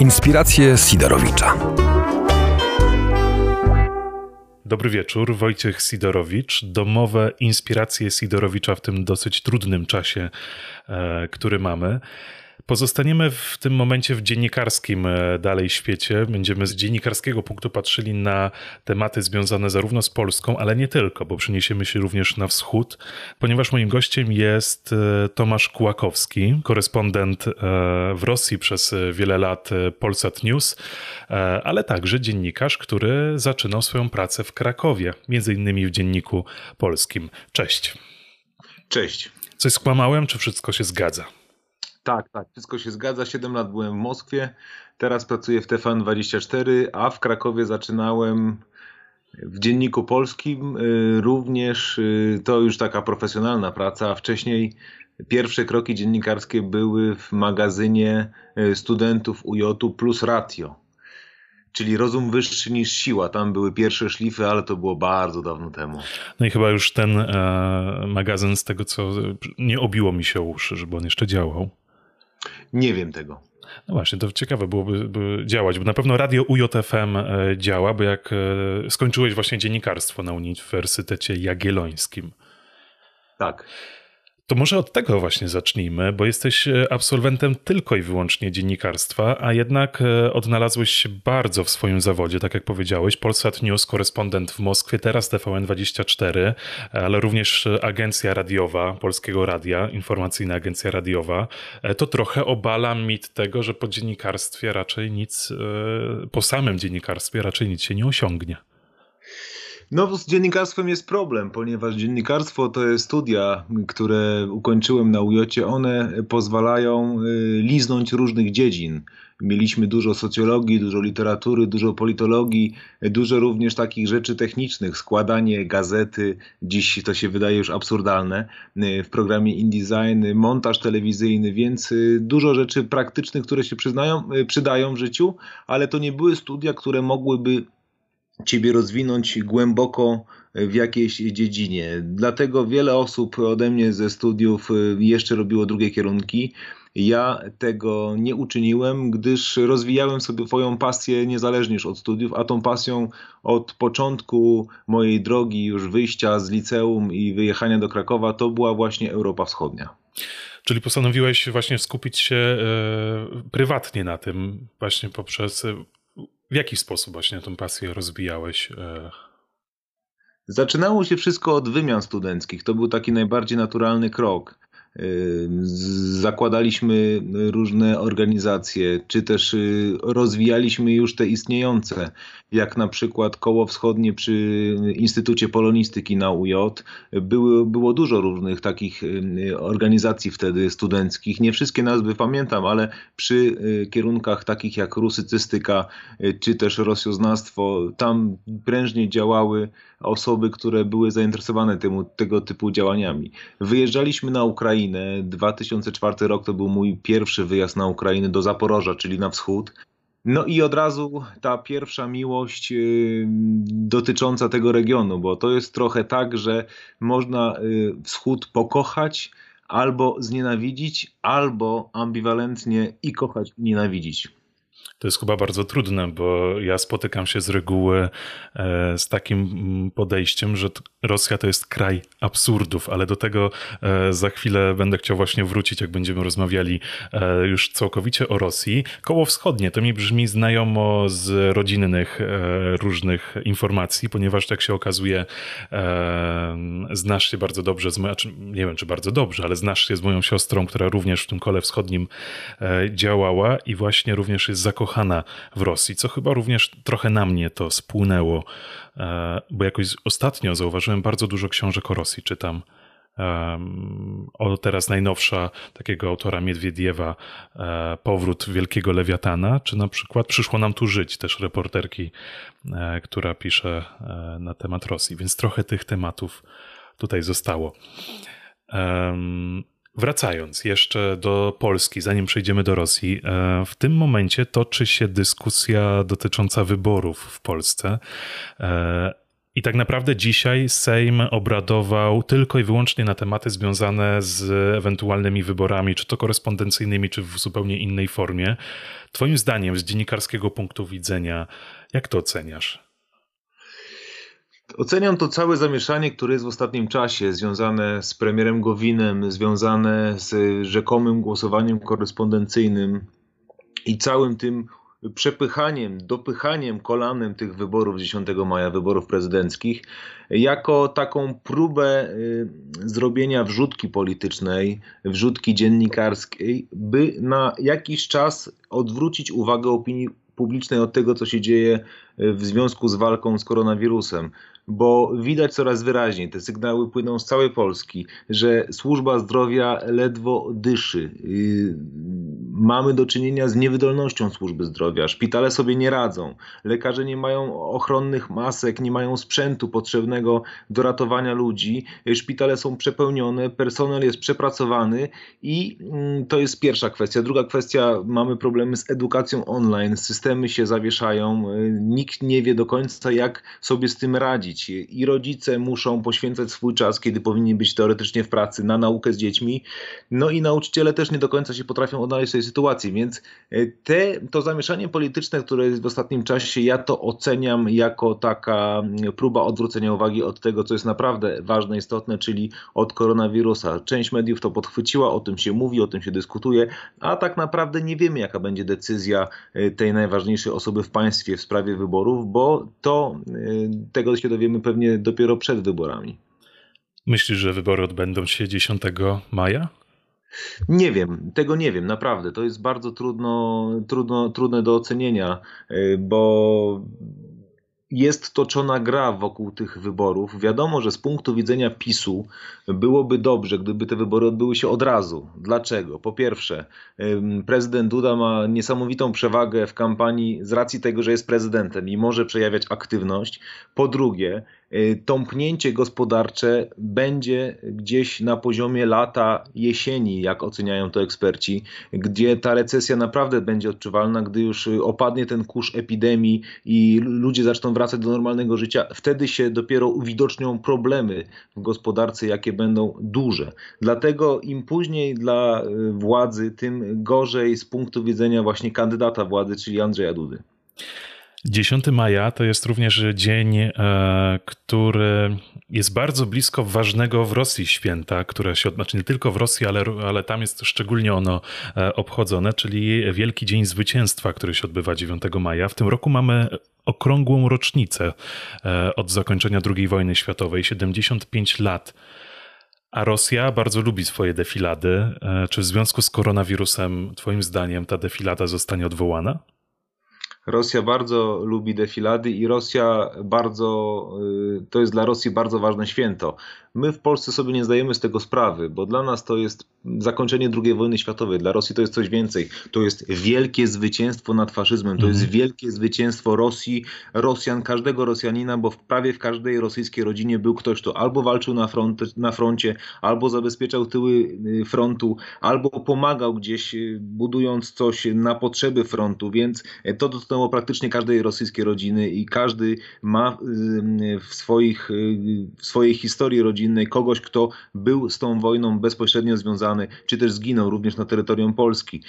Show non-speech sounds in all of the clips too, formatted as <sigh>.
Inspiracje Sidorowicza. Dobry wieczór, Wojciech Sidorowicz. Domowe inspiracje Sidorowicza w tym dosyć trudnym czasie, e, który mamy. Pozostaniemy w tym momencie w dziennikarskim e, dalej świecie. Będziemy z dziennikarskiego punktu patrzyli na tematy związane zarówno z Polską, ale nie tylko, bo przeniesiemy się również na wschód, ponieważ moim gościem jest e, Tomasz Kułakowski, korespondent e, w Rosji przez wiele lat Polsat News, ale także dziennikarz, który zaczynał swoją pracę w Krakowie, między innymi w Dzienniku Polskim. Cześć. Cześć. Coś skłamałem, czy wszystko się zgadza? Tak, tak, wszystko się zgadza. 7 lat byłem w Moskwie, teraz pracuję w TVN24, a w Krakowie zaczynałem w Dzienniku Polskim. Y, również y, to już taka profesjonalna praca. Wcześniej pierwsze kroki dziennikarskie były w magazynie y, studentów UJ plus Ratio. Czyli rozum wyższy niż siła. Tam były pierwsze szlify, ale to było bardzo dawno temu. No i chyba już ten e, magazyn, z tego co nie obiło mi się uszy, żeby on jeszcze działał. Nie wiem tego. No właśnie, to ciekawe byłoby by działać, bo na pewno radio UJFM e, działa, bo jak e, skończyłeś właśnie dziennikarstwo na Uniwersytecie Jagiellońskim. Tak. To może od tego właśnie zacznijmy, bo jesteś e, absolwentem tylko i wyłącznie dziennikarstwa, a jednak e, odnalazłeś się bardzo w swoim zawodzie, tak jak powiedziałeś. Polsat News, korespondent w Moskwie, teraz TVN24, ale również agencja radiowa, Polskiego Radia, informacyjna agencja radiowa. E, to trochę obala mit tego, że po dziennikarstwie raczej nic, po samym dziennikarstwie raczej nic się nie osiągnie. No, z dziennikarstwem jest problem, ponieważ dziennikarstwo to jest studia, które ukończyłem na UJ. One pozwalają y, liznąć różnych dziedzin. Mieliśmy dużo socjologii, dużo literatury, dużo politologii, dużo również takich rzeczy technicznych, składanie gazety, dziś to się wydaje już absurdalne, y, w programie InDesign, montaż telewizyjny, więc y, dużo rzeczy praktycznych, które się przyznają, przydają w życiu, ale to nie były studia, które mogłyby ciebie rozwinąć głęboko w jakiejś dziedzinie. Dlatego wiele osób ode mnie ze studiów y, jeszcze robiło drugie kierunki. Ja tego nie uczyniłem, gdyż rozwijałem sobie swoją pasję niezależnie od studiów, a tą pasją od początku mojej drogi, już wyjścia z liceum i wyjechania do Krakowa, to była właśnie Europa Wschodnia. Czyli postanowiłeś właśnie skupić się y, prywatnie na tym, właśnie poprzez w jaki sposób właśnie tę pasję rozwijałeś? E? Zaczynało się wszystko od wymian studenckich. To był taki najbardziej naturalny krok. Zakładaliśmy różne organizacje, czy też y, rozwijaliśmy już te istniejące, jak na przykład Koło Wschodnie przy Instytucie Polonistyki na UJ. Było, było dużo różnych takich y, organizacji wtedy studenckich. Nie wszystkie nazwy pamiętam, ale przy y, kierunkach takich jak rusycystyka, czy też rosjoznawstwo, tam prężnie działały osoby, które były zainteresowane temu, tego typu działaniami. Wyjeżdżaliśmy na Ukrainę. 2004 rok to był mój pierwszy wyjazd na Ukrainę do Zaporoża, czyli na wschód. No i od razu ta pierwsza miłość yy, dotycząca tego regionu, bo to jest trochę tak, że można yy, wschód pokochać, albo znienawidzić, albo ambiwalentnie i kochać i nienawidzić. To jest chyba bardzo trudne, bo ja spotykam się z reguły e, z takim mm, podejściem, że Rosja to jest kraj absurdów, ale do tego e, za chwilę będę chciał właśnie wrócić, jak będziemy rozmawiali e, już całkowicie o Rosji. Koło wschodnie to mi brzmi znajomo z rodzinnych różnych informacji, ponieważ jak się okazuje, znasz się bardzo dobrze z moją, znaczy, nie wiem czy bardzo dobrze, ale znasz się z moją siostrą, która również w tym kole wschodnim działała i właśnie również jest zakochana w Rosji, co chyba również trochę na mnie to spłynęło, e, bo jakoś ostatnio zauważyłem bardzo dużo książek o Rosji, czytam. O teraz najnowsza takiego autora Miedwiediewa e, Powrót Wielkiego Lewiatana, czy na przykład Przyszło nam tu żyć, też reporterki, e, która pisze na temat Rosji, więc trochę tych tematów tutaj zostało. Wracając jeszcze do Polski, zanim przejdziemy do Rosji, e, w tym momencie toczy się dyskusja dotycząca wyborów w Polsce. E, I tak naprawdę dzisiaj Sejm obradował tylko i wyłącznie na tematy związane z ewentualnymi wyborami, czy to korespondencyjnymi, czy w zupełnie innej formie. Twoim zdaniem, z dziennikarskiego punktu widzenia, jak to oceniasz? Oceniam to całe zamieszanie, które jest w ostatnim czasie związane z premierem Gowinem, związane z rzekomym głosowaniem korespondencyjnym i całym tym przepychaniem, dopychaniem kolanem tych wyborów 10 maja, wyborów prezydenckich, jako taką próbę y, zrobienia wrzutki politycznej, wrzutki dziennikarskiej, by na jakiś czas odwrócić uwagę opinii publicznej od tego, co się dzieje w związku z walką z koronawirusem bo widać coraz wyraźniej, te sygnały płyną z całej Polski, że służba zdrowia ledwo dyszy. Y, mamy do czynienia z niewydolnością służby zdrowia. Szpitale sobie nie radzą. Lekarze nie mają ochronnych masek, nie mają sprzętu potrzebnego do ratowania ludzi. Szpitale są przepełnione, personel jest przepracowany i mm, to jest pierwsza kwestia. Druga kwestia, mamy problemy z edukacją online. Systemy się zawieszają. Y, nikt nie wie do końca, jak sobie z tym radzić i rodzice muszą poświęcać swój czas, kiedy powinni być teoretycznie w pracy, na naukę z dziećmi. No i nauczyciele też nie do końca się potrafią odnaleźć w tej sytuacji, więc e, te, to zamieszanie polityczne, które jest w ostatnim czasie, ja to oceniam jako taka mm, próba odwrócenia uwagi od tego, co jest naprawdę ważne, istotne, czyli od koronawirusa. Część mediów to podchwyciła, o tym się mówi, o tym się dyskutuje, a tak naprawdę nie wiemy, jaka będzie decyzja e, tej najważniejszej osoby w państwie w sprawie wyborów, bo to e, tego się dowiemy dowiemy pewnie dopiero przed wyborami. Myślisz, że wybory odbędą się 10 maja? Nie wiem, tego nie wiem, naprawdę. To jest bardzo trudno, trudno, trudne do ocenienia, y, bo jest toczona gra wokół tych wyborów. Wiadomo, że z punktu widzenia PiSu byłoby dobrze, gdyby te wybory odbyły się od razu. Dlaczego? Po pierwsze, prezydent Duda ma niesamowitą przewagę w kampanii z racji tego, że jest prezydentem i może przejawiać aktywność. Po drugie, tąpnięcie gospodarcze będzie gdzieś na poziomie lata, jesieni, jak oceniają to eksperci, gdzie ta recesja naprawdę będzie odczuwalna, gdy już opadnie ten kurz epidemii i ludzie zaczną wracać do normalnego życia, wtedy się dopiero uwidocznią problemy w gospodarce, jakie będą duże. Dlatego im później dla y, władzy, tym gorzej z punktu widzenia właśnie kandydata władzy, czyli Andrzeja Dudy. 10 maja to jest również dzień, e, który jest bardzo blisko ważnego w Rosji święta, które się, znaczy nie tylko w Rosji, ale, ale tam jest szczególnie ono e, obchodzone, czyli Wielki Dzień Zwycięstwa, który się odbywa 9 maja. W tym roku mamy okrągłą rocznicę e, od zakończenia II wojny światowej, 75 lat. A Rosja bardzo lubi swoje defilady. Czy w związku z koronawirusem, Twoim zdaniem, ta defilada zostanie odwołana? Rosja bardzo lubi defilady i Rosja bardzo, y, to jest dla Rosji bardzo ważne święto. My w Polsce sobie nie zdajemy z tego sprawy, bo dla nas to jest zakończenie II wojny światowej, dla Rosji to jest coś więcej. To jest wielkie zwycięstwo nad faszyzmem, to jest mhm. wielkie zwycięstwo Rosji, Rosjan, każdego Rosjanina, bo w prawie w każdej rosyjskiej rodzinie był ktoś, kto albo walczył na, front, na froncie, albo zabezpieczał tyły y, frontu, albo pomagał gdzieś, y, budując coś na potrzeby frontu, więc to dotknęło praktycznie każdej rosyjskiej rodziny i każdy ma y, w, swoich, w swojej historii rodzinnej rodzinnej, kogoś, kto był z tą wojną bezpośrednio związany, czy też zginął również na terytorium Polski.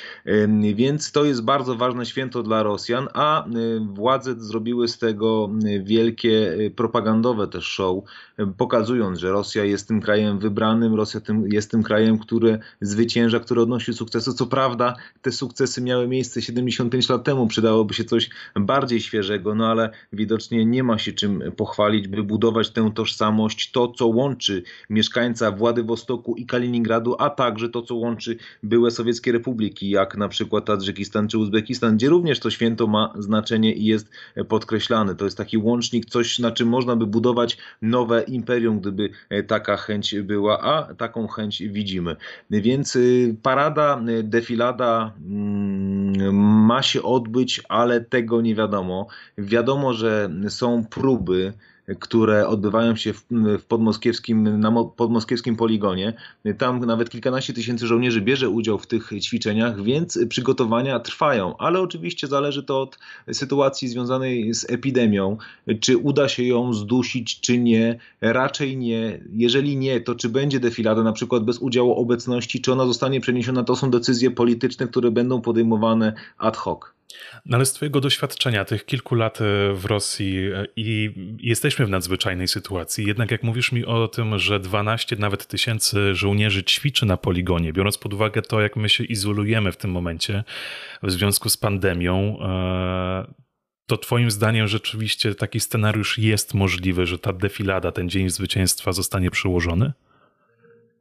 Więc to jest bardzo ważne święto dla Rosjan, a władze zrobiły z tego wielkie propagandowe też show, pokazując, że Rosja jest tym krajem wybranym, Rosja tym, jest tym krajem, który zwycięża, który odnosi sukcesy. Co prawda te sukcesy miały miejsce 75 lat temu, przydałoby się coś bardziej świeżego, no ale widocznie nie ma się czym pochwalić, by budować tę tożsamość, to co łączy łączy mieszkańca Władywostoku i Kaliningradu, a także to, co łączy były sowieckie republiki, jak na przykład Tadżykistan czy Uzbekistan, gdzie również to święto ma znaczenie i jest podkreślane. To jest taki łącznik, coś na czym można by budować nowe imperium, gdyby taka chęć była, a taką chęć widzimy. Więc y, parada, y, defilada mm, ma się odbyć, ale tego nie wiadomo. Wiadomo, że są próby które odbywają się w, w podmoskiewskim, na podmoskiewskim poligonie. Tam nawet kilkanaście tysięcy żołnierzy bierze udział w tych ćwiczeniach, więc przygotowania trwają, ale oczywiście zależy to od sytuacji związanej z epidemią, czy uda się ją zdusić, czy nie. Raczej nie. Jeżeli nie, to czy będzie defilada na przykład bez udziału obecności, czy ona zostanie przeniesiona, to są decyzje polityczne, które będą podejmowane ad hoc. No ale z Twojego doświadczenia tych kilku lat e, w Rosji e, i jesteśmy w nadzwyczajnej sytuacji, jednak jak mówisz mi o tym, że 12 nawet tysięcy żołnierzy ćwiczy na poligonie, biorąc pod uwagę to, jak my się izolujemy w tym momencie w związku z pandemią, e, to Twoim zdaniem rzeczywiście taki scenariusz jest możliwy, że ta defilada, ten dzień zwycięstwa zostanie przyłożony?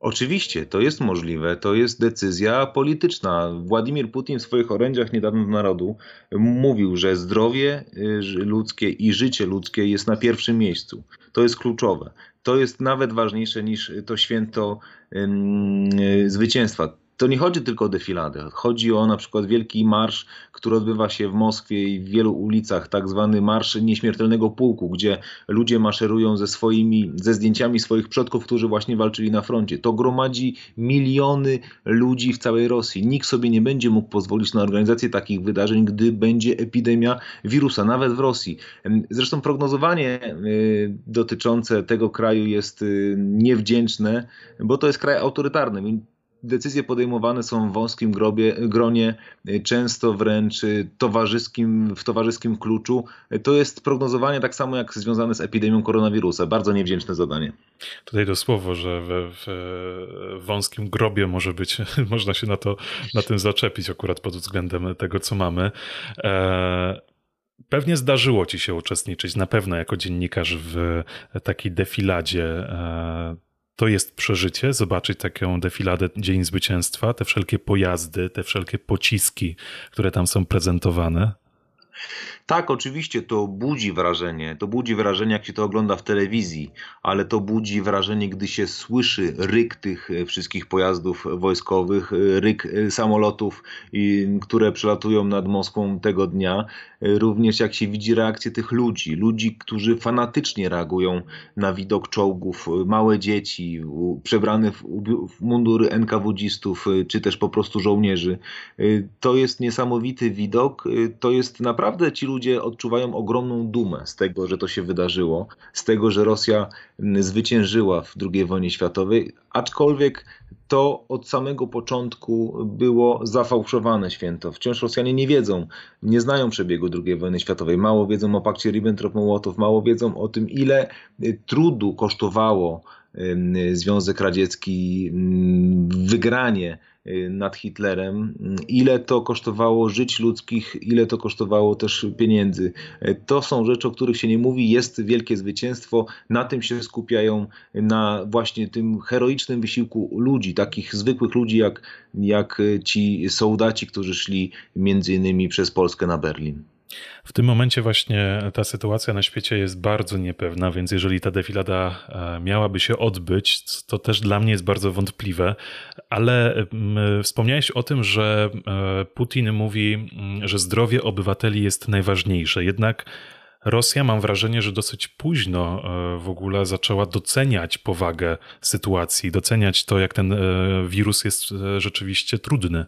Oczywiście, to jest możliwe, to jest decyzja polityczna. Władimir Putin w swoich orędziach niedawno do narodu mówił, że zdrowie y, ludzkie i życie ludzkie jest na pierwszym miejscu. To jest kluczowe. To jest nawet ważniejsze niż to święto yy, zwycięstwa to nie chodzi tylko o defiladę. Chodzi o na przykład wielki marsz, który odbywa się w Moskwie i w wielu ulicach, tak zwany Marsz Nieśmiertelnego Pułku, gdzie ludzie maszerują ze swoimi, ze zdjęciami swoich przodków, którzy właśnie walczyli na froncie. To gromadzi miliony ludzi w całej Rosji. Nikt sobie nie będzie mógł pozwolić na organizację takich wydarzeń, gdy będzie epidemia wirusa, nawet w Rosji. Zresztą prognozowanie y, dotyczące tego kraju jest y, niewdzięczne, bo to jest kraj autorytarny decyzje podejmowane są w wąskim grobie, gronie, y, często wręcz y, towarzyskim, w towarzyskim kluczu. To jest prognozowanie tak samo jak związane z epidemią koronawirusa. Bardzo niewdzięczne zadanie. Tutaj to słowo, że w, w wąskim grobie może być, <laughs> można się na, to, na tym zaczepić akurat pod względem tego, co mamy. E, pewnie zdarzyło ci się uczestniczyć, na pewno jako dziennikarz w takiej defiladzie e, to jest przeżycie, zobaczyć taką defiladę Dzień Zwycięstwa, te wszelkie pojazdy, te wszelkie pociski, które tam są prezentowane. Tak, oczywiście to budzi wrażenie. To budzi wrażenie, jak się to ogląda w telewizji, ale to budzi wrażenie, gdy się słyszy ryk tych e, wszystkich pojazdów wojskowych, e, ryk e, samolotów, które przelatują nad Moskwą tego dnia. Również jak się widzi reakcję tych ludzi, ludzi, którzy fanatycznie reagują na widok czołgów, małe dzieci, przebrane w mundury NKWDzistów, czy też po prostu żołnierzy. To jest niesamowity widok. To jest naprawdę ci ludzie, ludzie odczuwają ogromną dumę z tego, że to się wydarzyło, z tego, że Rosja zwyciężyła w II wojnie światowej, aczkolwiek to od samego początku było zafałszowane święto. Wciąż Rosjanie nie wiedzą, nie znają przebiegu II wojny światowej, mało wiedzą o pakcie Ribbentrop-Mołotow, mało wiedzą o tym, ile trudu kosztowało Związek Radziecki wygranie Y, nad Hitlerem, ile to kosztowało żyć ludzkich, ile to kosztowało też pieniędzy. Y, to są rzeczy, o których się nie mówi, jest wielkie zwycięstwo, na tym się skupiają, na właśnie tym heroicznym wysiłku ludzi, takich zwykłych ludzi jak, jak ci soldaci, którzy szli między innymi przez Polskę na Berlin. W tym momencie właśnie ta sytuacja na świecie jest bardzo niepewna, więc jeżeli ta defilada e, miałaby się odbyć, to też dla mnie jest bardzo wątpliwe. Ale wspomniałeś o tym, że e, Putin mówi, że zdrowie obywateli jest najważniejsze. Jednak Rosja, mam wrażenie, że dosyć późno e, w ogóle zaczęła doceniać powagę sytuacji, doceniać to, jak ten wirus jest rzeczywiście trudny.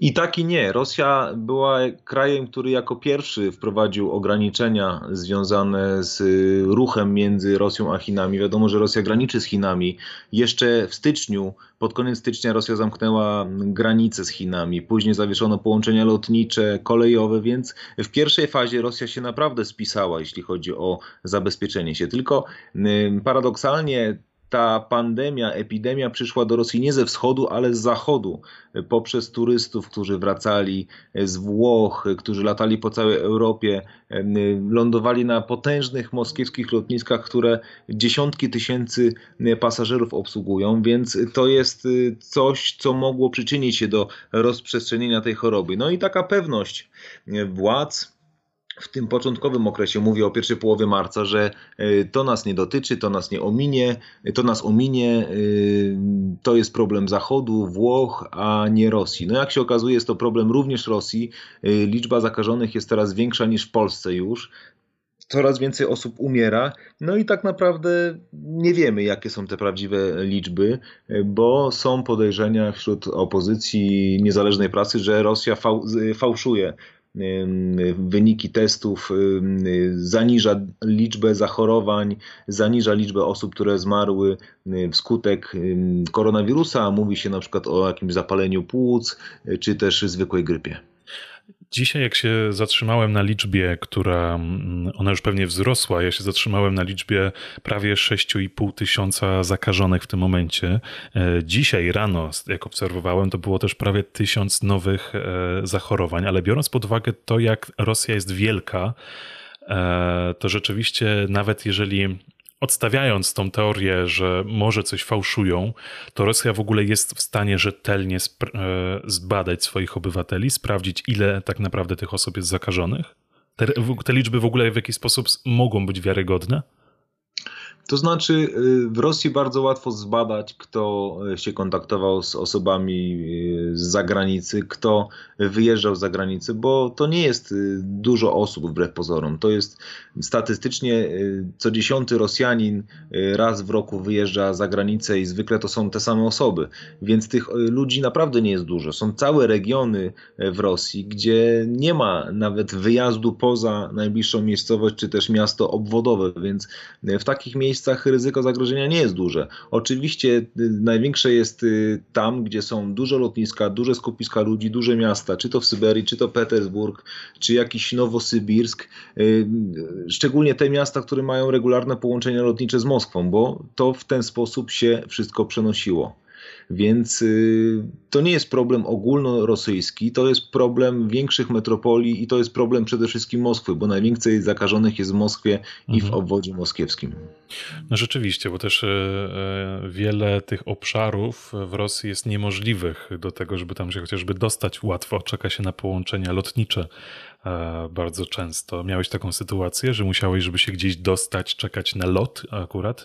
I tak i nie. Rosja była krajem, który jako pierwszy wprowadził ograniczenia związane z ruchem między Rosją a Chinami. Wiadomo, że Rosja graniczy z Chinami. Jeszcze w styczniu, pod koniec stycznia Rosja zamknęła granice z Chinami. Później zawieszono połączenia lotnicze, kolejowe, więc w pierwszej fazie Rosja się naprawdę spisała, jeśli chodzi o zabezpieczenie się. Tylko paradoksalnie ta pandemia, epidemia przyszła do Rosji nie ze wschodu, ale z zachodu, poprzez turystów, którzy wracali z Włoch, którzy latali po całej Europie, lądowali na potężnych moskiewskich lotniskach, które dziesiątki tysięcy pasażerów obsługują, więc to jest coś, co mogło przyczynić się do rozprzestrzenienia tej choroby. No i taka pewność władz, w tym początkowym okresie, mówię o pierwszej połowie marca, że e, to nas nie dotyczy, to nas nie ominie, to nas ominie, e, to jest problem Zachodu, Włoch, a nie Rosji. No jak się okazuje, jest to problem również Rosji. E, liczba zakażonych jest teraz większa niż w Polsce już. coraz więcej osób umiera. No i tak naprawdę nie wiemy, jakie są te prawdziwe liczby, bo są podejrzenia wśród opozycji niezależnej pracy, że Rosja fałszuje wyniki testów, zaniża liczbę zachorowań, zaniża liczbę osób, które zmarły wskutek koronawirusa. Mówi się na przykład o jakimś zapaleniu płuc, czy też zwykłej grypie. Dzisiaj, jak się zatrzymałem na liczbie, która mm, ona już pewnie wzrosła, ja się zatrzymałem na liczbie prawie 6,5 tysiąca zakażonych w tym momencie. E, dzisiaj rano, jak obserwowałem, to było też prawie tysiąc nowych e, zachorowań, ale biorąc pod uwagę to, jak Rosja jest wielka, e, to rzeczywiście nawet jeżeli odstawiając tą teorię, że może coś fałszują, to Rosja w ogóle jest w stanie rzetelnie e, zbadać swoich obywateli, sprawdzić, ile tak naprawdę tych osób jest zakażonych? Te, te liczby w ogóle w jakiś sposób mogą być wiarygodne? To znaczy, y, w Rosji bardzo łatwo zbadać, kto y, się kontaktował z osobami y, z zagranicy, kto wyjeżdżał z zagranicy, bo to nie jest dużo osób wbrew pozorom. To jest statystycznie co dziesiąty Rosjanin raz w roku wyjeżdża za granicę i zwykle to są te same osoby. Więc tych ludzi naprawdę nie jest dużo. Są całe regiony w Rosji, gdzie nie ma nawet wyjazdu poza najbliższą miejscowość czy też miasto obwodowe, więc w takich miejscach miejscach ryzyko zagrożenia nie jest duże. Oczywiście y, największe jest y, tam, gdzie są duże lotniska, duże skupiska ludzi, duże miasta, czy to w Syberii, czy to Petersburg, czy jakiś Nowosybirsk. Y, szczególnie te miasta, które mają regularne połączenia lotnicze z Moskwą, bo to w ten sposób się wszystko przenosiło. Więc y, to nie jest problem ogólnorosyjski, to jest problem większych metropolii i to jest problem przede wszystkim Moskwy, bo najwięcej zakażonych jest w Moskwie i w mhm. obwodzie moskiewskim. No rzeczywiście, bo też e, e, wiele tych obszarów w Rosji jest niemożliwych do tego, żeby tam się chociażby dostać łatwo. Czeka się na połączenia lotnicze e, bardzo często. Miałeś taką sytuację, że musiałeś, żeby się gdzieś dostać, czekać na lot akurat,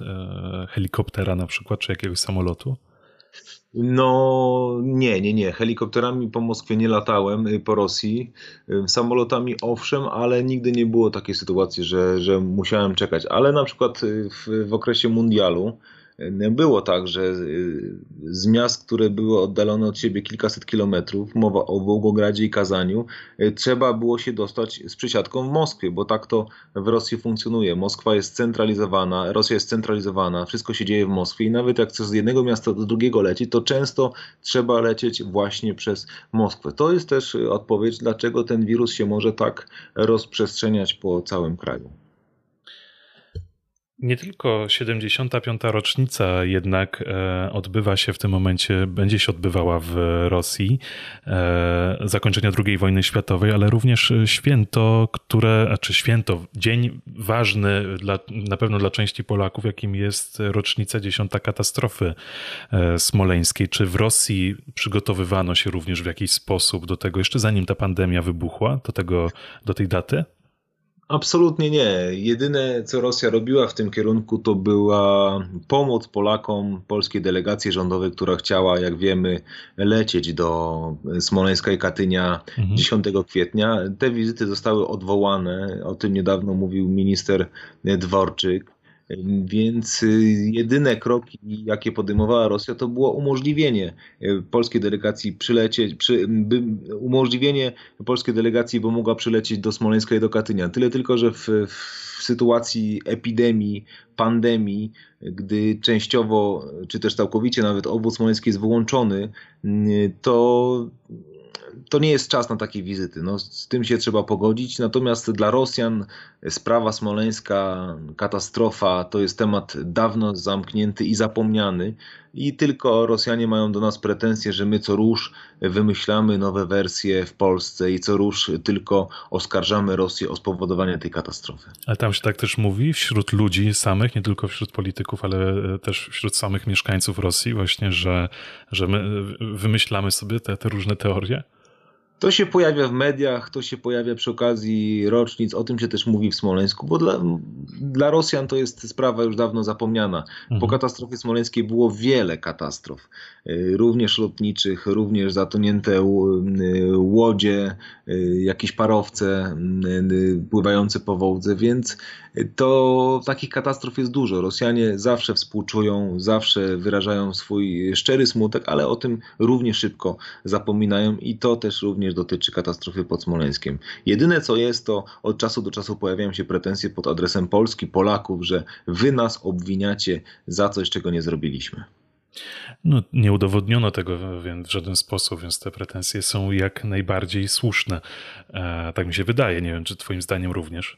helikoptera na przykład, czy jakiegoś samolotu? No nie, nie, nie. Helikopterami po Moskwie nie latałem, y, po Rosji. Y, samolotami owszem, ale nigdy nie było takiej sytuacji, że, że musiałem czekać. Ale na przykład y, w, w okresie mundialu było tak, że y, z miast, które były oddalone od siebie kilkaset kilometrów, mowa o Wołgogradzie i Kazaniu, y, trzeba było się dostać z przysiadką w Moskwie, bo tak to w Rosji funkcjonuje. Moskwa jest centralizowana, Rosja jest centralizowana, wszystko się dzieje w Moskwie i nawet jak chcesz z jednego miasta do drugiego lecieć, to często trzeba lecieć właśnie przez Moskwę. To jest też odpowiedź, dlaczego ten wirus się może tak rozprzestrzeniać po całym kraju. Nie tylko 75. rocznica jednak e, odbywa się w tym momencie, będzie się odbywała w Rosji, e, zakończenia II wojny światowej, ale również święto, które, czy święto, dzień ważny dla, na pewno dla części Polaków, jakim jest rocznica 10. katastrofy e, smoleńskiej. Czy w Rosji przygotowywano się również w jakiś sposób do tego, jeszcze zanim ta pandemia wybuchła, do, tego, do tej daty? Absolutnie nie. Jedyne, co Rosja robiła w tym kierunku, to była pomoc Polakom, polskiej delegacji rządowej, która chciała, jak wiemy, lecieć do Smoleńska i Katynia mhm. 10 kwietnia. Te wizyty zostały odwołane. O tym niedawno mówił minister Dworczyk. Więc y, jedyne kroki, jakie podejmowała Rosja, to było umożliwienie y, polskiej delegacji przylecieć, przy, umożliwienie polskiej delegacji, bo mogła przylecieć do Smoleńska i do Katynia. Tyle tylko, że w, w sytuacji epidemii, pandemii, gdy częściowo, czy też całkowicie nawet obwód smoleński jest wyłączony, to to nie jest czas na takie wizyty. No, z tym się trzeba pogodzić. Natomiast dla Rosjan sprawa smoleńska, katastrofa to jest temat dawno zamknięty i zapomniany. I tylko Rosjanie mają do nas pretensje, że my co rusz wymyślamy nowe wersje w Polsce i co rusz tylko oskarżamy Rosję o spowodowanie tej katastrofy. Ale tam się tak też mówi wśród ludzi samych, nie tylko wśród polityków, ale też wśród samych mieszkańców Rosji, właśnie, że, że my wymyślamy sobie te, te różne teorie. To się pojawia w mediach, to się pojawia przy okazji rocznic, o tym się też mówi w Smoleńsku, bo dla, dla Rosjan to jest sprawa już dawno zapomniana. Mhm. Po katastrofie smoleńskiej było wiele katastrof, y, również lotniczych, również zatonięte y, łodzie, y, jakieś parowce pływające po Wołdze, więc to takich katastrof jest dużo. Rosjanie zawsze współczują, zawsze wyrażają swój szczery smutek, ale o tym równie szybko zapominają i to też również dotyczy katastrofy pod Smoleńskiem. Jedyne co jest, to od czasu do czasu pojawiają się pretensje pod adresem Polski, Polaków, że wy nas obwiniacie za coś, czego nie zrobiliśmy. No, nie udowodniono tego w żaden sposób, więc te pretensje są jak najbardziej słuszne. E, tak mi się wydaje. Nie wiem, czy Twoim zdaniem również.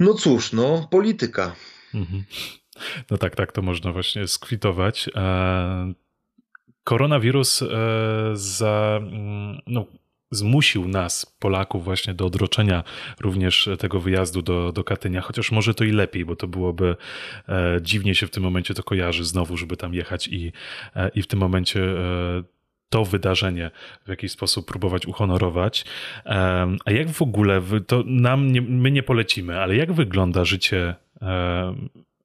No cóż, no, polityka. Mhm. No tak, tak to można właśnie skwitować. E, koronawirus e, za, mm, no, zmusił nas, Polaków, właśnie do odroczenia również tego wyjazdu do, do Katynia, chociaż może to i lepiej, bo to byłoby e, dziwnie się w tym momencie to kojarzy znowu, żeby tam jechać i, i w tym momencie to wydarzenie w jakiś sposób próbować uhonorować. A jak w ogóle, to nam nie, my nie polecimy, ale jak wygląda życie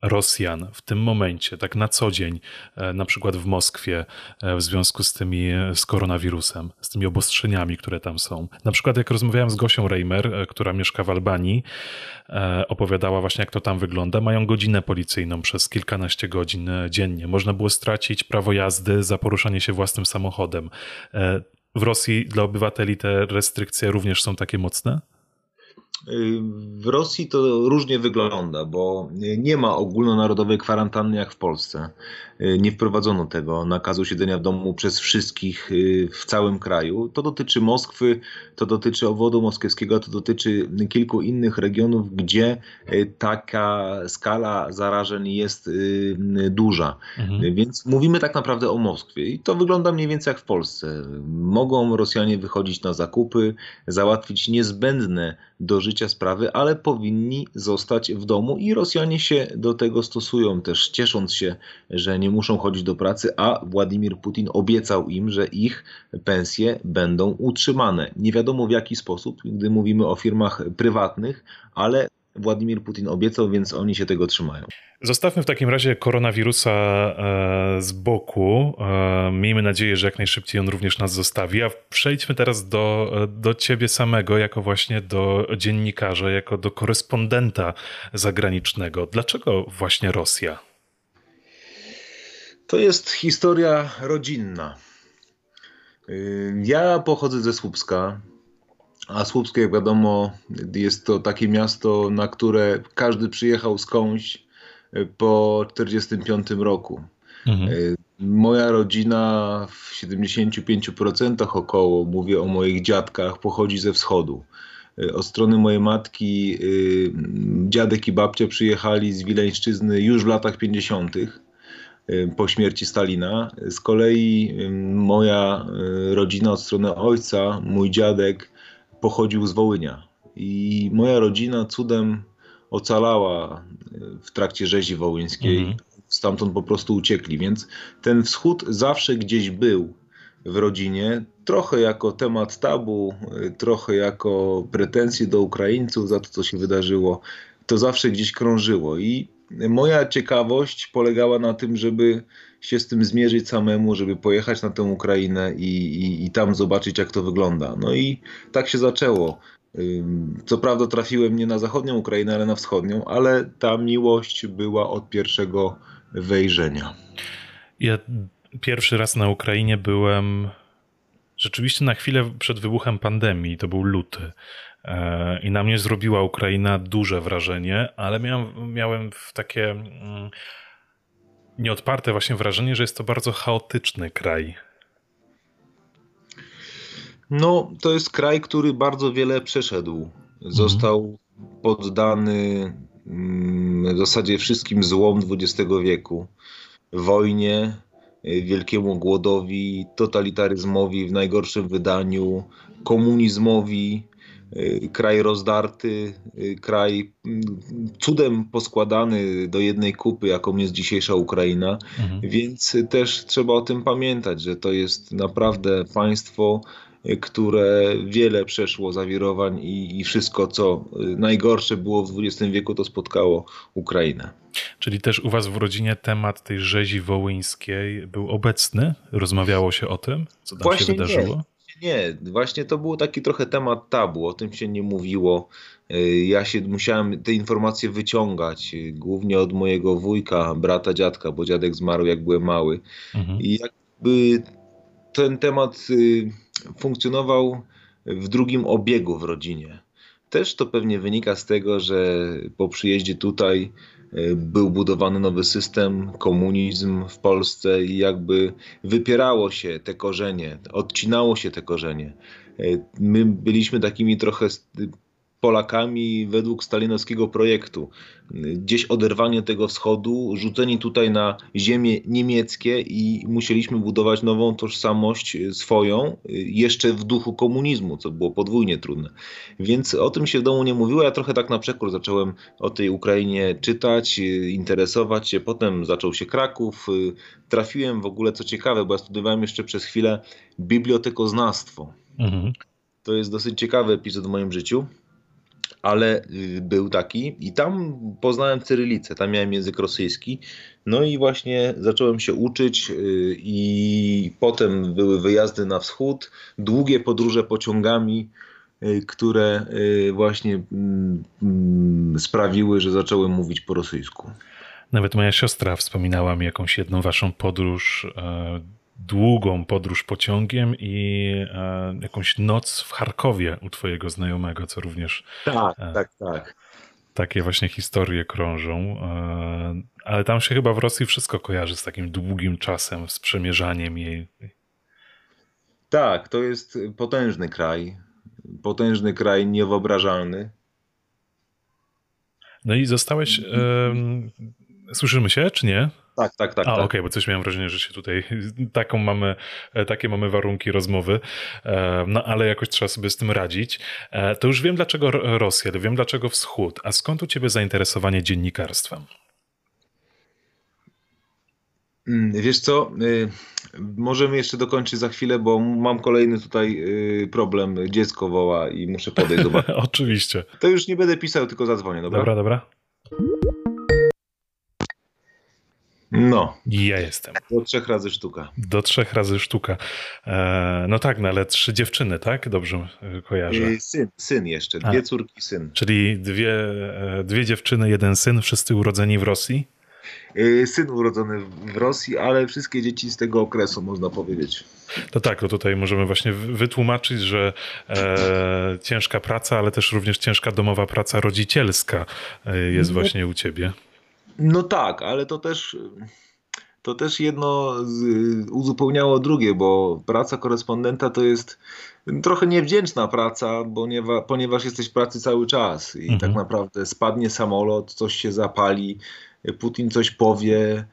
Rosjan w tym momencie, tak na co dzień, e, na przykład w Moskwie, e, w związku z tymi, z koronawirusem, z tymi obostrzeniami, które tam są. Na przykład jak rozmawiałem z Gosią Reimer, e, która mieszka w Albanii, opowiadała właśnie jak to tam wygląda. Mają godzinę policyjną przez kilkanaście godzin dziennie. Można było stracić prawo jazdy za poruszanie się własnym samochodem. W Rosji dla obywateli te restrykcje również są takie mocne? W Rosji to różnie wygląda, bo nie ma ogólnonarodowej kwarantanny jak w Polsce. Nie wprowadzono tego nakazu siedzenia w domu przez wszystkich y, w całym kraju. To dotyczy Moskwy, to dotyczy obwodu moskiewskiego, to dotyczy kilku innych regionów, gdzie y, taka skala zarażeń jest y, duża. Mhm. Więc mówimy tak naprawdę o Moskwie i to wygląda mniej więcej jak w Polsce. Mogą Rosjanie wychodzić na zakupy, załatwić niezbędne do życia sprawy, ale powinni zostać w domu i Rosjanie się do tego stosują też, ciesząc się, że nie muszą chodzić do pracy, a Władimir Putin obiecał im, że ich pensje będą utrzymane. Nie wiadomo w jaki sposób, gdy mówimy o firmach prywatnych, ale Władimir Putin obiecał, więc oni się tego trzymają. Zostawmy w takim razie koronawirusa e, z boku. E, miejmy nadzieję, że jak najszybciej on również nas zostawi. A przejdźmy teraz do, do ciebie samego, jako właśnie do dziennikarza, jako do korespondenta zagranicznego. Dlaczego właśnie Rosja? To jest historia rodzinna. Y, ja pochodzę ze Słupska, a Słupskie, jak wiadomo, jest to takie miasto, na które każdy przyjechał skądś y, po 1945 roku. Mhm. Y, moja rodzina w 75% około, mówię o moich dziadkach, pochodzi ze wschodu. Od strony mojej matki dziadek i babcia przyjechali z Wileńszczyzny już w latach 50 Y, po śmierci Stalina. Z kolei y, moja y, rodzina od strony ojca, mój dziadek pochodził z Wołynia. I moja rodzina cudem ocalała w trakcie rzezi wołyńskiej. Mhm. Stamtąd po prostu uciekli, więc ten wschód zawsze gdzieś był w rodzinie, trochę jako temat tabu, trochę jako pretensje do Ukraińców za to, co się wydarzyło. To zawsze gdzieś krążyło i moja ciekawość polegała na tym, żeby się z tym zmierzyć samemu, żeby pojechać na tę Ukrainę i, i, i tam zobaczyć, jak to wygląda. No i tak się zaczęło. Co prawda trafiłem nie na zachodnią Ukrainę, ale na wschodnią, ale ta miłość była od pierwszego wejrzenia. Ja pierwszy raz na Ukrainie byłem rzeczywiście na chwilę przed wybuchem pandemii, to był luty. E, I na mnie zrobiła Ukraina duże wrażenie, ale miałem, miałem takie mm, nieodparte właśnie wrażenie, że jest to bardzo chaotyczny kraj. No, to jest kraj, który bardzo wiele przeszedł. Został poddany mm, w zasadzie wszystkim złom XX wieku. Wojnie, wielkiemu głodowi, totalitaryzmowi w najgorszym wydaniu, komunizmowi, kraj rozdarty, kraj mm, cudem poskładany do jednej kupy, jaką jest dzisiejsza Ukraina, mhm. więc też trzeba o tym pamiętać, że to jest naprawdę państwo, które wiele przeszło zawirowań i, i wszystko, co najgorsze było w XX wieku, to spotkało Ukrainę. Czyli też u was w rodzinie temat tej rzezi wołyńskiej był obecny? Rozmawiało się o tym, co tam Właśnie się wydarzyło? Nie. Nie, właśnie to był taki trochę temat tabu, o tym się nie mówiło. Ja się musiałem te informacje wyciągać, głównie od mojego wujka, brata, dziadka, bo dziadek zmarł jak byłem mały. Mhm. I jakby ten temat y, funkcjonował w drugim obiegu w rodzinie. Też to pewnie wynika z tego, że po przyjeździe tutaj y, był budowany nowy system, komunizm w Polsce i jakby wypierało się te korzenie, odcinało się te korzenie. Y, my byliśmy takimi trochę Polakami według stalinowskiego projektu. Gdzieś oderwanie tego wschodu, rzuceni tutaj na ziemie niemieckie i musieliśmy budować nową tożsamość swoją, jeszcze w duchu komunizmu, co było podwójnie trudne. Więc o tym się w domu nie mówiło. Ja trochę tak na przekór zacząłem o tej Ukrainie czytać, interesować się. Potem zaczął się Kraków. Trafiłem w ogóle, co ciekawe, bo ja studiowałem jeszcze przez chwilę bibliotekoznawstwo. Mhm. To jest dosyć ciekawy epizod w moim życiu ale y, był taki i tam poznałem cyrylicę, tam miałem język rosyjski. No i właśnie zacząłem się uczyć y, i potem były wyjazdy na wschód, długie podróże pociągami, y, które właśnie mm, mm, sprawiły, że zacząłem mówić po rosyjsku. Nawet moja siostra wspominała mi jakąś jedną waszą podróż e, długą podróż pociągiem i e, jakąś noc w Charkowie u twojego znajomego, co również. Tak, e, tak, tak. Takie właśnie historie krążą. E, ale tam się chyba w Rosji wszystko kojarzy z takim długim czasem, z przemierzaniem jej. Tak, to jest potężny kraj. Potężny kraj, niewyobrażalny. No i zostałeś. Słyszymy się, czy nie? Tak, tak, tak. A, tak. okej, okay, bo coś miałem wrażenie, że się tutaj <laughs> taką mamy, e, takie mamy warunki rozmowy, e, no ale jakoś trzeba sobie z tym radzić. E, to już wiem dlaczego Rosja, wiem dlaczego Wschód, a skąd u ciebie zainteresowanie dziennikarstwem? Mm, wiesz co, y, możemy jeszcze dokończyć za chwilę, bo mam kolejny tutaj y, problem. Dziecko woła i muszę podejść zobaczyć. <laughs> Oczywiście. To już nie będę pisał, tylko zadzwonię, dobra? Dobra, dobra. No. Ja jestem. Do trzech razy sztuka. Do trzech razy sztuka. E, no tak, no ale trzy dziewczyny, tak? Dobrze e, kojarzę. I syn, syn jeszcze. Dwie A. córki, syn. Czyli dwie, e, dwie dziewczyny, jeden syn, wszyscy urodzeni w Rosji? Syn urodzony w Rosji, ale wszystkie dzieci z tego okresu, można powiedzieć. To tak, to tutaj możemy właśnie wytłumaczyć, że e, ciężka praca, ale też również ciężka domowa praca rodzicielska jest no. właśnie u ciebie. No tak, ale to też, to też jedno uzupełniało drugie, bo praca korespondenta to jest trochę niewdzięczna praca, ponieważ jesteś w pracy cały czas i mhm. tak naprawdę spadnie samolot, coś się zapali, Putin coś powie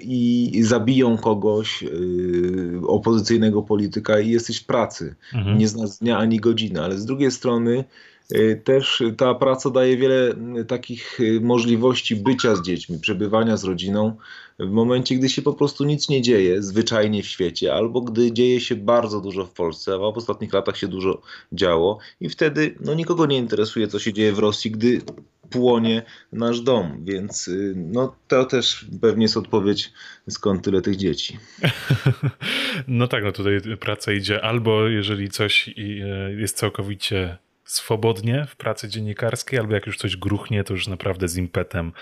i zabiją kogoś, y, opozycyjnego polityka i jesteś w pracy. Mhm. Nie znasz dnia ani godziny, ale z drugiej strony też ta praca daje wiele y, takich y, możliwości bycia z dziećmi, przebywania z rodziną w momencie, gdy się po prostu nic nie dzieje zwyczajnie w świecie, albo gdy dzieje się bardzo dużo w Polsce, a w ostatnich latach się dużo działo i wtedy no, nikogo nie interesuje, co się dzieje w Rosji, gdy płonie nasz dom, więc no, to też pewnie jest odpowiedź, skąd tyle tych dzieci. <laughs> No tak, no tutaj praca idzie albo jeżeli coś jest całkowicie swobodnie w pracy dziennikarskiej, albo jak już coś gruchnie, to już naprawdę z impetem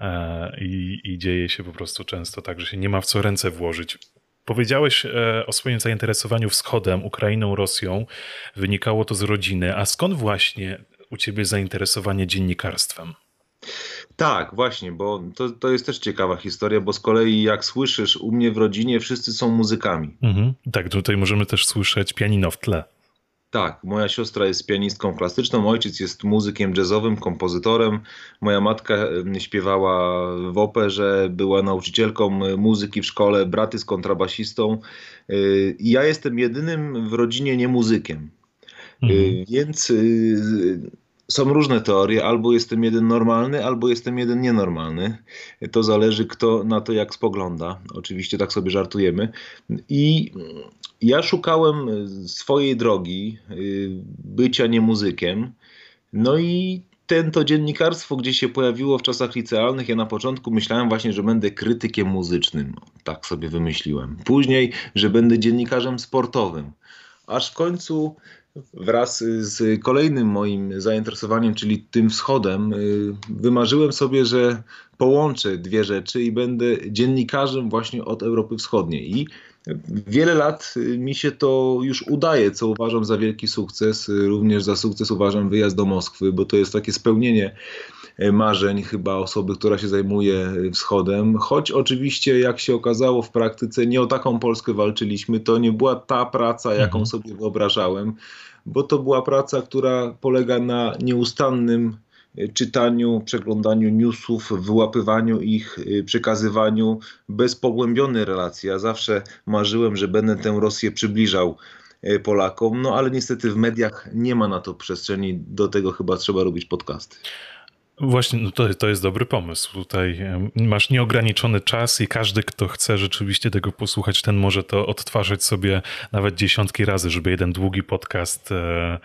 e, i, i dzieje się po prostu często tak, że się nie ma w co ręce włożyć. Powiedziałeś e, o swoim zainteresowaniu wschodem, Ukrainą, Rosją. Wynikało to z rodziny. A skąd właśnie u ciebie zainteresowanie dziennikarstwem? Tak, właśnie, bo to, to jest też ciekawa historia, bo z kolei jak słyszysz, u mnie w rodzinie wszyscy są muzykami. Mhm. Tak, tutaj możemy też słyszeć pianino w tle. Tak, moja siostra jest pianistką klasyczną, ojciec jest muzykiem jazzowym, kompozytorem. Moja matka śpiewała w operze, była nauczycielką muzyki w szkole, brat jest kontrabasistą. Y, I ja jestem jedynym w rodzinie nie muzykiem. Mhm. Więc są różne teorie, albo jestem jeden normalny, albo jestem jeden nienormalny. To zależy kto na to jak spogląda. Oczywiście tak sobie żartujemy. I ja szukałem swojej drogi bycia nie muzykiem. No i ten to dziennikarstwo gdzie się pojawiło w czasach licealnych. Ja na początku myślałem właśnie, że będę krytykiem muzycznym. Tak sobie wymyśliłem. Później, że będę dziennikarzem sportowym. Aż w końcu wraz z kolejnym moim zainteresowaniem, czyli tym wschodem, y, wymarzyłem sobie, że połączę dwie rzeczy i będę dziennikarzem właśnie od Europy Wschodniej. I wiele lat mi się to już udaje, co uważam za wielki sukces. Również za sukces uważam wyjazd do Moskwy, bo to jest takie spełnienie E, marzeń chyba osoby, która się zajmuje wschodem. Choć oczywiście, jak się okazało w praktyce, nie o taką Polskę walczyliśmy. To nie była ta praca, jaką mhm. sobie wyobrażałem, bo to była praca, która polega na nieustannym czytaniu, przeglądaniu newsów, wyłapywaniu ich, e, przekazywaniu bez pogłębionej relacji. Ja zawsze marzyłem, że będę tę Rosję przybliżał Polakom, no ale niestety w mediach nie ma na to przestrzeni, do tego chyba trzeba robić podcasty. Właśnie, no to, to jest dobry pomysł. Tutaj masz nieograniczony czas i każdy, kto chce rzeczywiście tego posłuchać, ten może to odtwarzać sobie nawet dziesiątki razy, żeby jeden długi podcast e,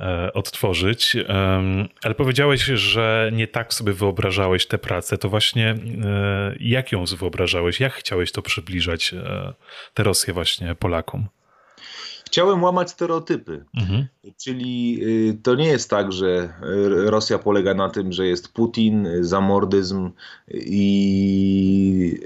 e, odtworzyć. E, ale powiedziałeś, że nie tak sobie wyobrażałeś tę pracę. To właśnie e, jak ją wyobrażałeś? Jak chciałeś to przybliżać, e, tę Rosję właśnie Polakom? Chciałem łamać stereotypy. Mhm. Czyli y, to nie jest tak, że Rosja polega na tym, że jest Putin, zamordyzm i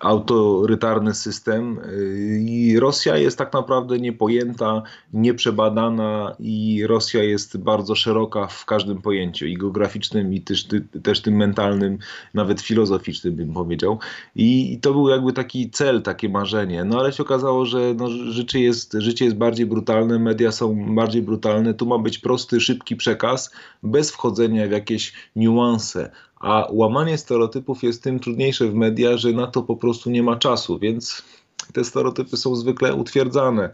autorytarny system y, i Rosja jest tak naprawdę niepojęta, nieprzebadana i Rosja jest bardzo szeroka w każdym pojęciu i geograficznym i też, też tym mentalnym, nawet filozoficznym bym powiedział. I, to był jakby taki cel, takie marzenie. No ale się okazało, że no, życie, jest, życie jest bardziej brutalne, media są bardziej brutalne, tu ma być prosty, szybki przekaz, bez wchodzenia w jakieś niuanse, a łamanie stereotypów jest tym trudniejsze w mediach, że na to po prostu nie ma czasu, więc te stereotypy są zwykle utwierdzane.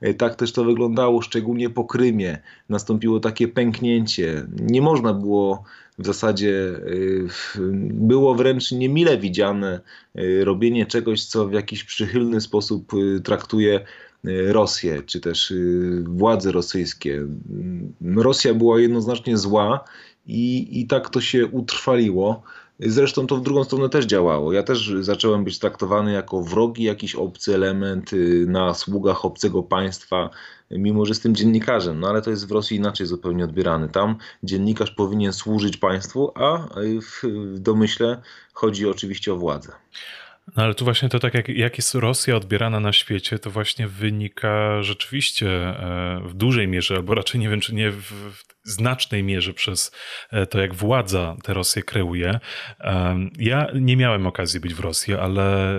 E, tak też to wyglądało, szczególnie po Krymie. Nastąpiło takie pęknięcie. Nie można było w zasadzie, e, było wręcz niemile widziane e, robienie czegoś, co w jakiś przychylny sposób traktuje Rosję, czy też władze rosyjskie. Rosja była jednoznacznie zła i, i tak to się utrwaliło. Zresztą to w drugą stronę też działało. Ja też zacząłem być traktowany jako wrogi, jakiś obcy element y, na sługach obcego państwa, mimo że jestem dziennikarzem. No ale to jest w Rosji inaczej zupełnie odbierany. Tam dziennikarz powinien służyć państwu, a w domyśle chodzi oczywiście o władzę. No ale tu właśnie to tak, jak, jak jest Rosja odbierana na świecie, to właśnie wynika rzeczywiście e, w dużej mierze, albo raczej nie wiem, czy nie w, w znacznej mierze przez e, to, jak władza tę Rosję kreuje. E, ja nie miałem okazji być w Rosji, ale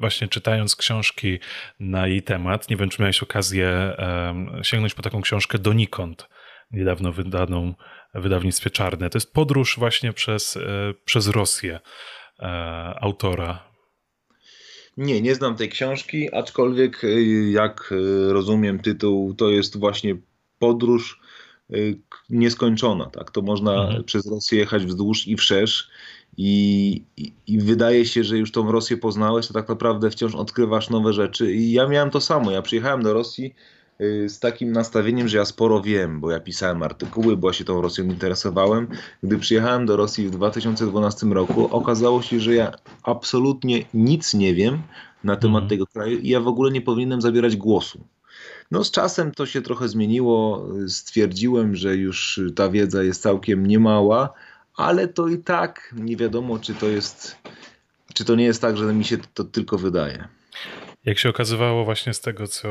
właśnie czytając książki na jej temat, nie wiem, czy miałeś okazję sięgnąć po taką książkę Donikąd, niedawno wydaną w wydawnictwie Czarne. To jest podróż właśnie przez, przez Rosję autora nie, nie znam tej książki, aczkolwiek jak rozumiem tytuł, to jest właśnie podróż nieskończona. Tak? To można mhm. przez Rosję jechać wzdłuż i wszerz. I, i, I, wydaje się, że już tą Rosję poznałeś, to tak naprawdę wciąż odkrywasz nowe rzeczy. I ja miałem to samo. Ja przyjechałem do Rosji Y, z takim nastawieniem, że ja sporo wiem, bo ja pisałem artykuły, bo ja się tą Rosją interesowałem. Gdy przyjechałem do Rosji w 2012 roku, okazało się, że ja absolutnie nic nie wiem na temat mm. tego kraju i ja w ogóle nie powinienem zabierać głosu. No z czasem to się trochę zmieniło. Stwierdziłem, że już ta wiedza jest całkiem niemała, ale to i tak nie wiadomo, czy to jest, czy to nie jest tak, że mi się to tylko wydaje. Jak się okazywało właśnie z tego, co,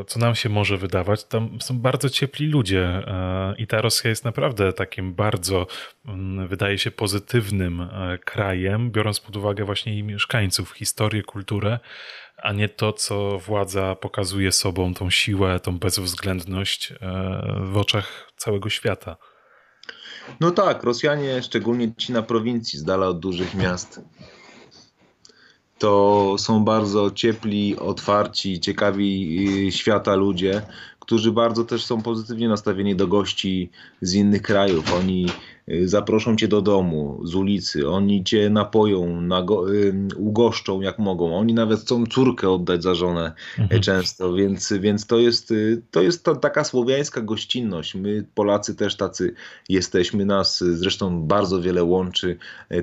e, co nam się może wydawać, tam są bardzo ciepli ludzie e, i ta Rosja jest naprawdę takim bardzo, mm, wydaje się, pozytywnym e, krajem, biorąc pod uwagę właśnie jej mieszkańców, historię, kulturę, a nie to, co władza pokazuje sobą, tą siłę, tą bezwzględność w oczach całego świata. No tak, Rosjanie, szczególnie ci na prowincji, z dala od dużych miast, to są bardzo ciepli, otwarci, ciekawi y, świata ludzie, którzy bardzo też są pozytywnie nastawieni do gości z innych krajów. Oni y, zaproszą cię do domu, z ulicy, oni cię napoją, nago, y, ugoszczą jak mogą. Oni nawet chcą córkę oddać za żonę mhm. często, więc, więc to jest, y, to jest ta, taka słowiańska gościnność. My Polacy też tacy jesteśmy, nas zresztą bardzo wiele łączy,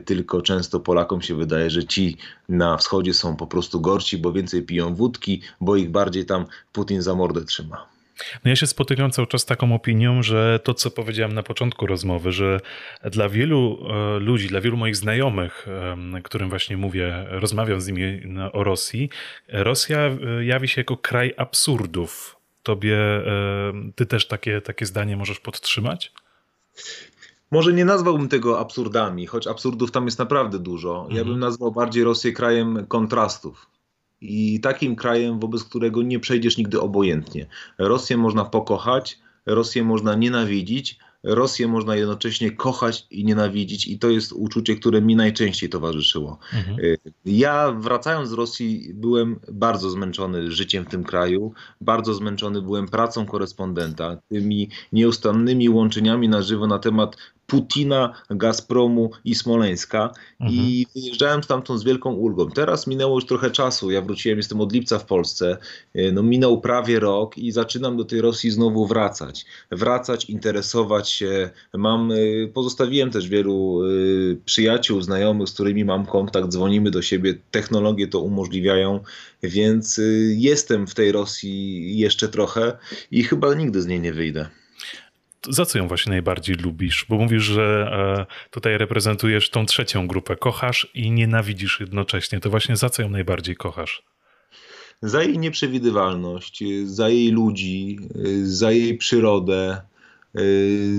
tylko często Polakom się wydaje, że ci na wschodzie są po prostu gorsi, bo więcej piją wódki, bo ich bardziej tam Putin za mordę trzyma. No ja się spotykam cały czas z taką opinią, że to, co powiedziałem na początku rozmowy, że dla wielu e, ludzi, dla wielu moich znajomych, którym właśnie mówię, rozmawiam z nimi o Rosji, Rosja e, jawi się jako kraj absurdów. Tobie, ty też takie, takie zdanie możesz podtrzymać? Może nie nazwałbym tego absurdami, choć absurdów tam jest naprawdę dużo. Ja bym mhm. nazwał bardziej Rosję krajem kontrastów i takim krajem, wobec którego nie przejdziesz nigdy obojętnie. Rosję można pokochać, Rosję można nienawidzić, Rosję można jednocześnie kochać i nienawidzić, i to jest uczucie, które mi najczęściej towarzyszyło. Mhm. Y, ja wracając z Rosji, byłem bardzo zmęczony życiem w tym kraju, bardzo zmęczony byłem pracą korespondenta, tymi nieustannymi łączeniami na żywo na temat Putina, Gazpromu i Smoleńska mhm. i wyjeżdżałem stamtąd z wielką ulgą. Teraz minęło już trochę czasu, ja wróciłem, jestem od lipca w Polsce, e, no minął prawie rok i zaczynam do tej Rosji znowu wracać. Wracać, interesować się. Mam, e, pozostawiłem też wielu e, przyjaciół, znajomych, z którymi mam kontakt, dzwonimy do siebie, technologie to umożliwiają, więc jestem w tej Rosji jeszcze trochę i chyba nigdy z niej nie wyjdę za co ją właśnie najbardziej lubisz? Bo mówisz, że e, tutaj reprezentujesz tą trzecią grupę. Kochasz i nienawidzisz jednocześnie. To właśnie za co ją najbardziej kochasz? Za jej nieprzewidywalność, za jej ludzi, za jej przyrodę,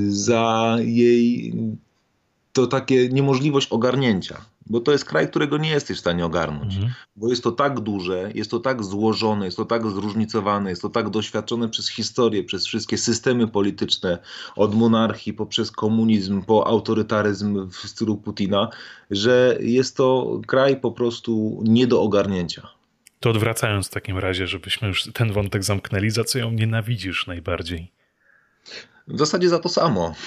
za jej to takie niemożliwość ogarnięcia bo to jest kraj, którego nie jesteś w stanie ogarnąć, mhm. bo jest to tak duże, jest to tak złożone, jest to tak zróżnicowane, jest to tak doświadczone przez historię, przez wszystkie systemy polityczne, od monarchii poprzez komunizm, po autorytaryzm w stylu Putina, że jest to kraj po prostu nie do ogarnięcia. To odwracając w takim razie, żebyśmy już ten wątek zamknęli, za co ją nienawidzisz najbardziej? W zasadzie za to samo. <laughs>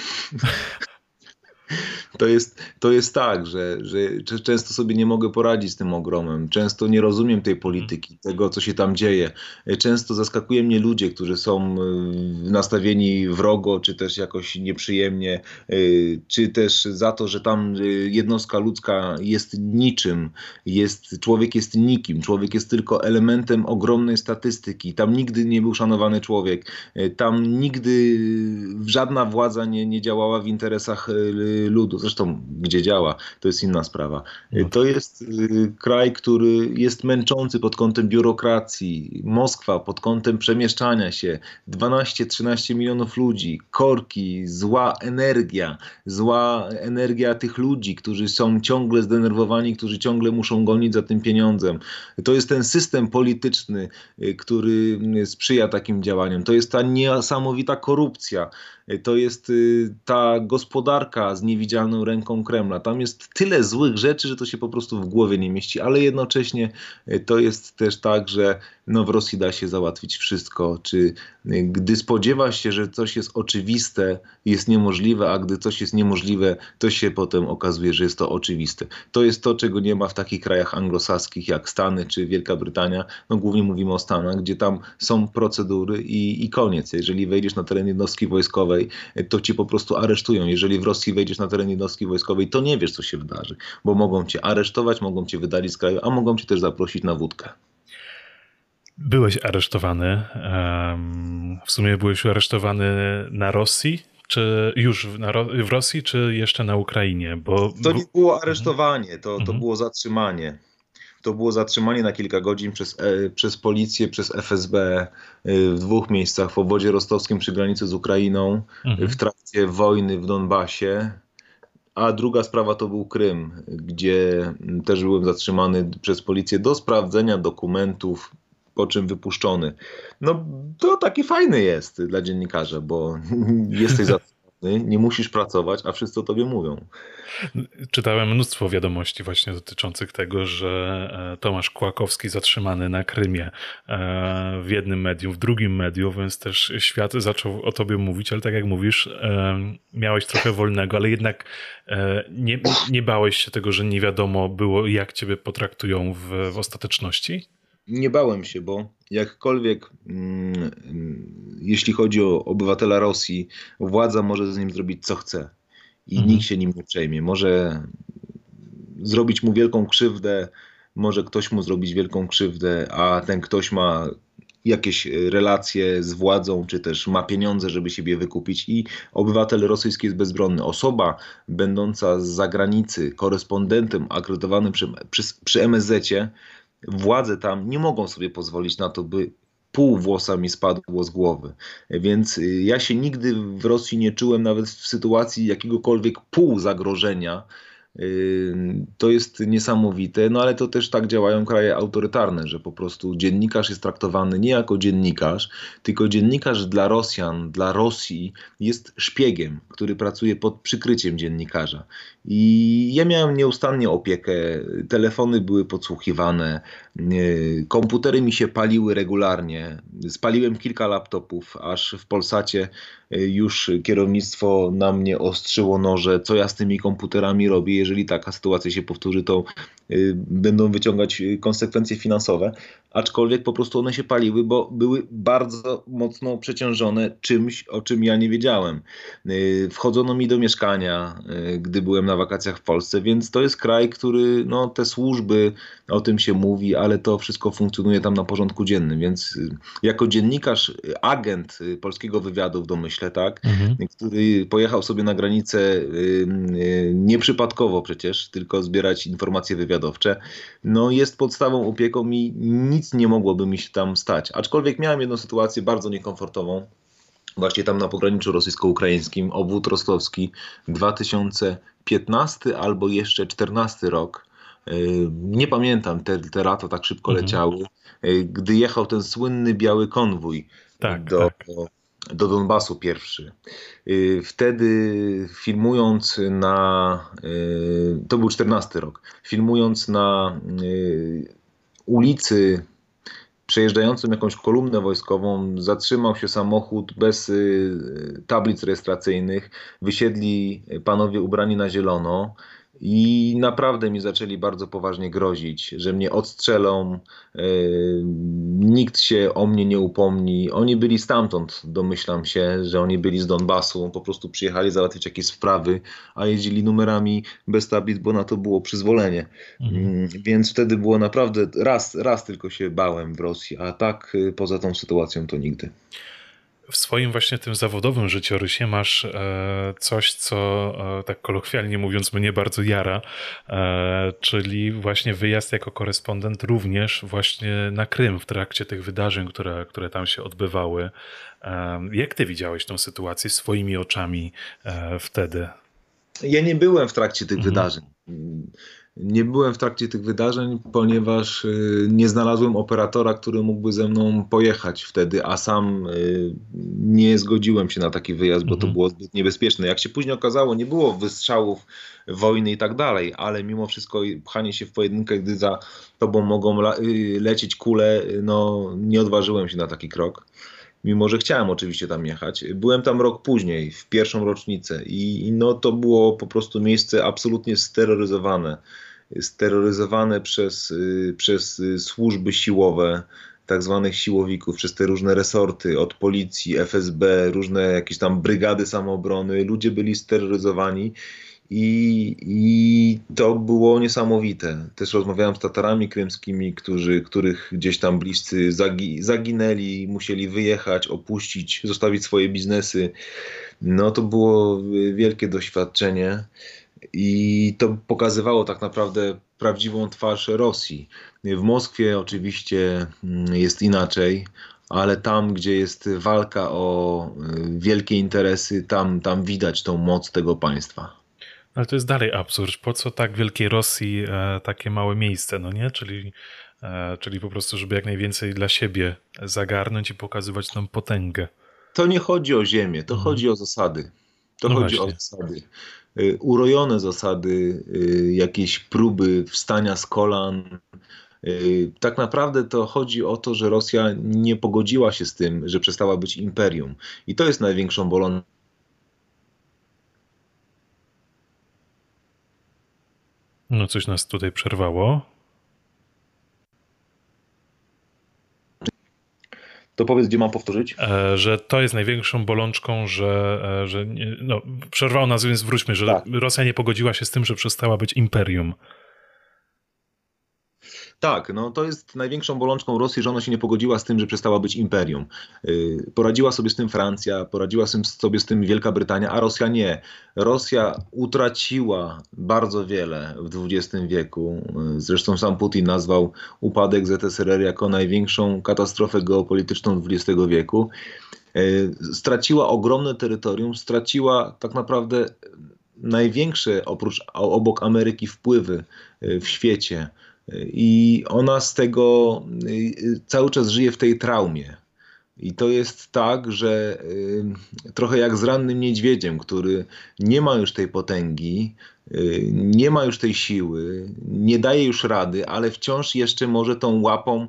To jest, to jest tak, że, że często sobie nie mogę poradzić z tym ogromem. Często nie rozumiem tej polityki, tego, co się tam dzieje. Często zaskakuje mnie ludzie, którzy są y, nastawieni wrogo, czy też jakoś nieprzyjemnie, y, czy też za to, że tam jednostka ludzka jest niczym, jest, człowiek jest nikim, człowiek jest tylko elementem ogromnej statystyki. Tam nigdy nie był szanowany człowiek, tam nigdy żadna władza nie, nie działała w interesach ludu. Zresztą gdzie działa, to jest inna sprawa. No. To jest y, kraj, który jest męczący pod kątem biurokracji. Moskwa pod kątem przemieszczania się. 12-13 milionów ludzi, korki, zła energia, zła energia tych ludzi, którzy są ciągle zdenerwowani, którzy ciągle muszą gonić za tym pieniądzem. To jest ten system polityczny, y, który sprzyja takim działaniom. To jest ta niesamowita korupcja to jest y, ta gospodarka z niewidzialną ręką Kremla. Tam jest tyle złych rzeczy, że to się po prostu w głowie nie mieści, ale jednocześnie y, to jest też tak, że no w Rosji da się załatwić wszystko. Czy y, gdy spodziewa się, że coś jest oczywiste, jest niemożliwe, a gdy coś jest niemożliwe, to się potem okazuje, że jest to oczywiste. To jest to, czego nie ma w takich krajach anglosaskich jak Stany czy Wielka Brytania. No głównie mówimy o Stanach, gdzie tam są procedury i, i koniec. Jeżeli wejdziesz na teren jednostki wojskowej, to cię po prostu aresztują. Jeżeli w Rosji wejdziesz na teren jednostki wojskowej, to nie wiesz, co się wydarzy, bo mogą cię aresztować, mogą cię wydalić z kraju, a mogą cię też zaprosić na wódkę. Byłeś aresztowany. W sumie byłeś aresztowany na Rosji, czy już w, Rosji, czy jeszcze na Ukrainie? Bo... To nie było aresztowanie, to, to mhm. było zatrzymanie. To było zatrzymanie na kilka godzin przez, e, przez policję, przez FSB e, w dwóch miejscach, w obwodzie rostowskim przy granicy z Ukrainą, mhm. w trakcie wojny w Donbasie. A druga sprawa to był Krym, gdzie też byłem zatrzymany przez policję do sprawdzenia dokumentów, po czym wypuszczony. No to taki fajny jest dla dziennikarza, bo <laughs> jesteś za nie musisz pracować, a wszyscy o tobie mówią. Czytałem mnóstwo wiadomości właśnie dotyczących tego, że e, Tomasz Kłakowski zatrzymany na Krymie e, w jednym medium, w drugim medium, więc też świat zaczął o tobie mówić, ale tak jak mówisz, e, miałeś trochę wolnego, ale jednak nie, nie bałeś się tego, że nie wiadomo było, jak ciebie potraktują w, w ostateczności? Nie bałem się, bo jakkolwiek, mm, jeśli chodzi o obywatela Rosji, władza może z nim zrobić co chce i mhm. nikt się nim nie przejmie. Może zrobić mu wielką krzywdę, może ktoś mu zrobić wielką krzywdę, a ten ktoś ma jakieś relacje z władzą, czy też ma pieniądze, żeby siebie wykupić i obywatel rosyjski jest bezbronny. Osoba będąca z zagranicy, korespondentem akredytowanym przy, przy, przy MSZ-cie, władze tam nie mogą sobie pozwolić na to, by pół włosa mi spadło z głowy. Więc y, ja się nigdy w Rosji nie czułem nawet w sytuacji jakiegokolwiek pół zagrożenia to jest niesamowite, no ale to też tak działają kraje autorytarne, że po prostu dziennikarz jest traktowany nie jako dziennikarz, tylko dziennikarz dla Rosjan, dla Rosji jest szpiegiem, który pracuje pod przykryciem dziennikarza. I ja miałem nieustannie opiekę, telefony były podsłuchiwane, komputery mi się paliły regularnie. Spaliłem kilka laptopów, aż w Polsacie już kierownictwo na mnie ostrzyło noże, co ja z tymi komputerami robię. Jeżeli taka sytuacja się powtórzy, to będą wyciągać konsekwencje finansowe. Aczkolwiek po prostu one się paliły, bo były bardzo mocno przeciążone czymś, o czym ja nie wiedziałem. Y, wchodzono mi do mieszkania, y, gdy byłem na wakacjach w Polsce, więc to jest kraj, który, no te służby, o tym się mówi, ale to wszystko funkcjonuje tam na porządku dziennym, więc jako dziennikarz, agent polskiego wywiadu w domyśle, tak, mhm. który pojechał sobie na granicę y, y, nieprzypadkowo przecież, tylko zbierać informacje wywiadowcze, no jest podstawą opieką i nic nie mogłoby mi się tam stać. Aczkolwiek miałem jedną sytuację bardzo niekomfortową, właśnie tam na pograniczu rosyjsko-ukraińskim, obwód rostowski, 2015 albo jeszcze 14 rok. Y, nie pamiętam, te, te lata tak szybko mhm. leciały, gdy jechał ten słynny biały konwój tak, do, tak do Donbasu pierwszy. Y, wtedy filmując na, y, to był 14 rok, filmując na y, ulicy przejeżdżającym jakąś kolumnę wojskową, zatrzymał się samochód bez tablic rejestracyjnych, wysiedli panowie ubrani na zielono, i naprawdę mi zaczęli bardzo poważnie grozić, że mnie odstrzelą, yy, nikt się o mnie nie upomni. Oni byli stamtąd, domyślam się, że oni byli z Donbasu, po prostu przyjechali załatwić jakieś sprawy, a jeździli numerami bez tablic, bo na to było przyzwolenie. Mhm. Yy, więc wtedy było naprawdę, raz, raz tylko się bałem w Rosji, a tak yy, poza tą sytuacją to nigdy w swoim właśnie tym zawodowym życiorysie masz e, coś, co e, tak kolokwialnie mówiąc mnie bardzo jara, e, czyli właśnie wyjazd jako korespondent również właśnie na Krym w trakcie tych wydarzeń, które, które tam się odbywały. Jak ty widziałeś tą sytuację swoimi oczami wtedy? Ja nie byłem w trakcie tych mhm. wydarzeń. Nie byłem w trakcie tych wydarzeń, ponieważ y, nie znalazłem operatora, który mógłby ze mną pojechać wtedy, a sam y, nie zgodziłem się na taki wyjazd, bo to mhm. było zbyt niebezpieczne. Jak się później okazało, nie było wystrzałów wojny i tak dalej, ale mimo wszystko pchanie się w pojedynkę, gdy za tobą mogą y, lecieć kule, no nie odważyłem się na taki krok mimo że chciałem oczywiście tam jechać. Byłem tam rok później, w pierwszą rocznicę i, i no to było po prostu miejsce absolutnie steroryzowane. Steroryzowane przez, y, przez y, służby siłowe, tak zwanych siłowików, przez te różne resorty, od policji, FSB, różne jakieś tam brygady samoobrony. Ludzie byli steroryzowani i, I to było niesamowite. Też rozmawiałem z Tatarami krymskimi, którzy, których gdzieś tam bliscy zagi, zaginęli, musieli wyjechać, opuścić, zostawić swoje biznesy. No to było wielkie doświadczenie i to pokazywało tak naprawdę prawdziwą twarz Rosji. W Moskwie oczywiście mm, jest inaczej, ale tam, gdzie jest walka o y, wielkie interesy, tam, tam widać tą moc tego państwa. Ale to jest dalej absurd. Po co tak wielkiej Rosji e, takie małe miejsce, no nie? Czyli, e, czyli po prostu, żeby jak najwięcej dla siebie zagarnąć i pokazywać tą potęgę. To nie chodzi o ziemię, to mhm. chodzi o zasady. To no chodzi właśnie. o zasady. Y, urojone zasady, y, jakieś próby wstania z kolan. Y, tak naprawdę to chodzi o to, że Rosja nie pogodziła się z tym, że przestała być imperium. I to jest największą bolączką. No coś nas tutaj przerwało. To powiedz, gdzie mam powtórzyć? E, że to jest największą bolączką, że, e, że no, przerwało nas, więc wróćmy, że tak. Rosja nie pogodziła się z tym, że przestała być imperium. Tak, no to jest największą bolączką Rosji, że ona się nie pogodziła z tym, że przestała być imperium. Y, poradziła sobie z tym Francja, poradziła sobie z tym Wielka Brytania, a Rosja nie. Rosja utraciła bardzo wiele w XX wieku. Y, zresztą sam Putin nazwał upadek ZSRR jako największą katastrofę geopolityczną XX wieku. Y, straciła ogromne terytorium, straciła tak naprawdę największe oprócz obok Ameryki wpływy w świecie. I ona z tego y, cały czas żyje w tej traumie. I to jest tak, że y, trochę jak z rannym niedźwiedziem, który nie ma już tej potęgi, nie ma już tej siły, nie daje już rady, ale wciąż jeszcze może tą łapą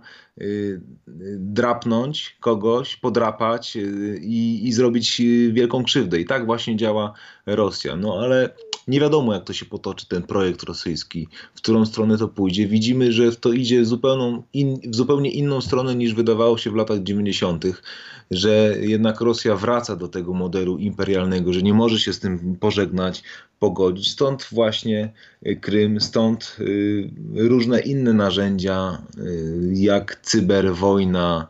drapnąć kogoś, podrapać i, i zrobić wielką krzywdę. I tak właśnie działa Rosja. No ale nie wiadomo, jak to się potoczy, ten projekt rosyjski, w którą stronę to pójdzie. Widzimy, że to idzie zupełną in, w zupełnie inną stronę niż wydawało się w latach 90., że jednak Rosja wraca do tego modelu imperialnego, że nie może się z tym pożegnać, pogodzić. Stąd właśnie Krym, stąd y, różne inne narzędzia, y, jak cyberwojna,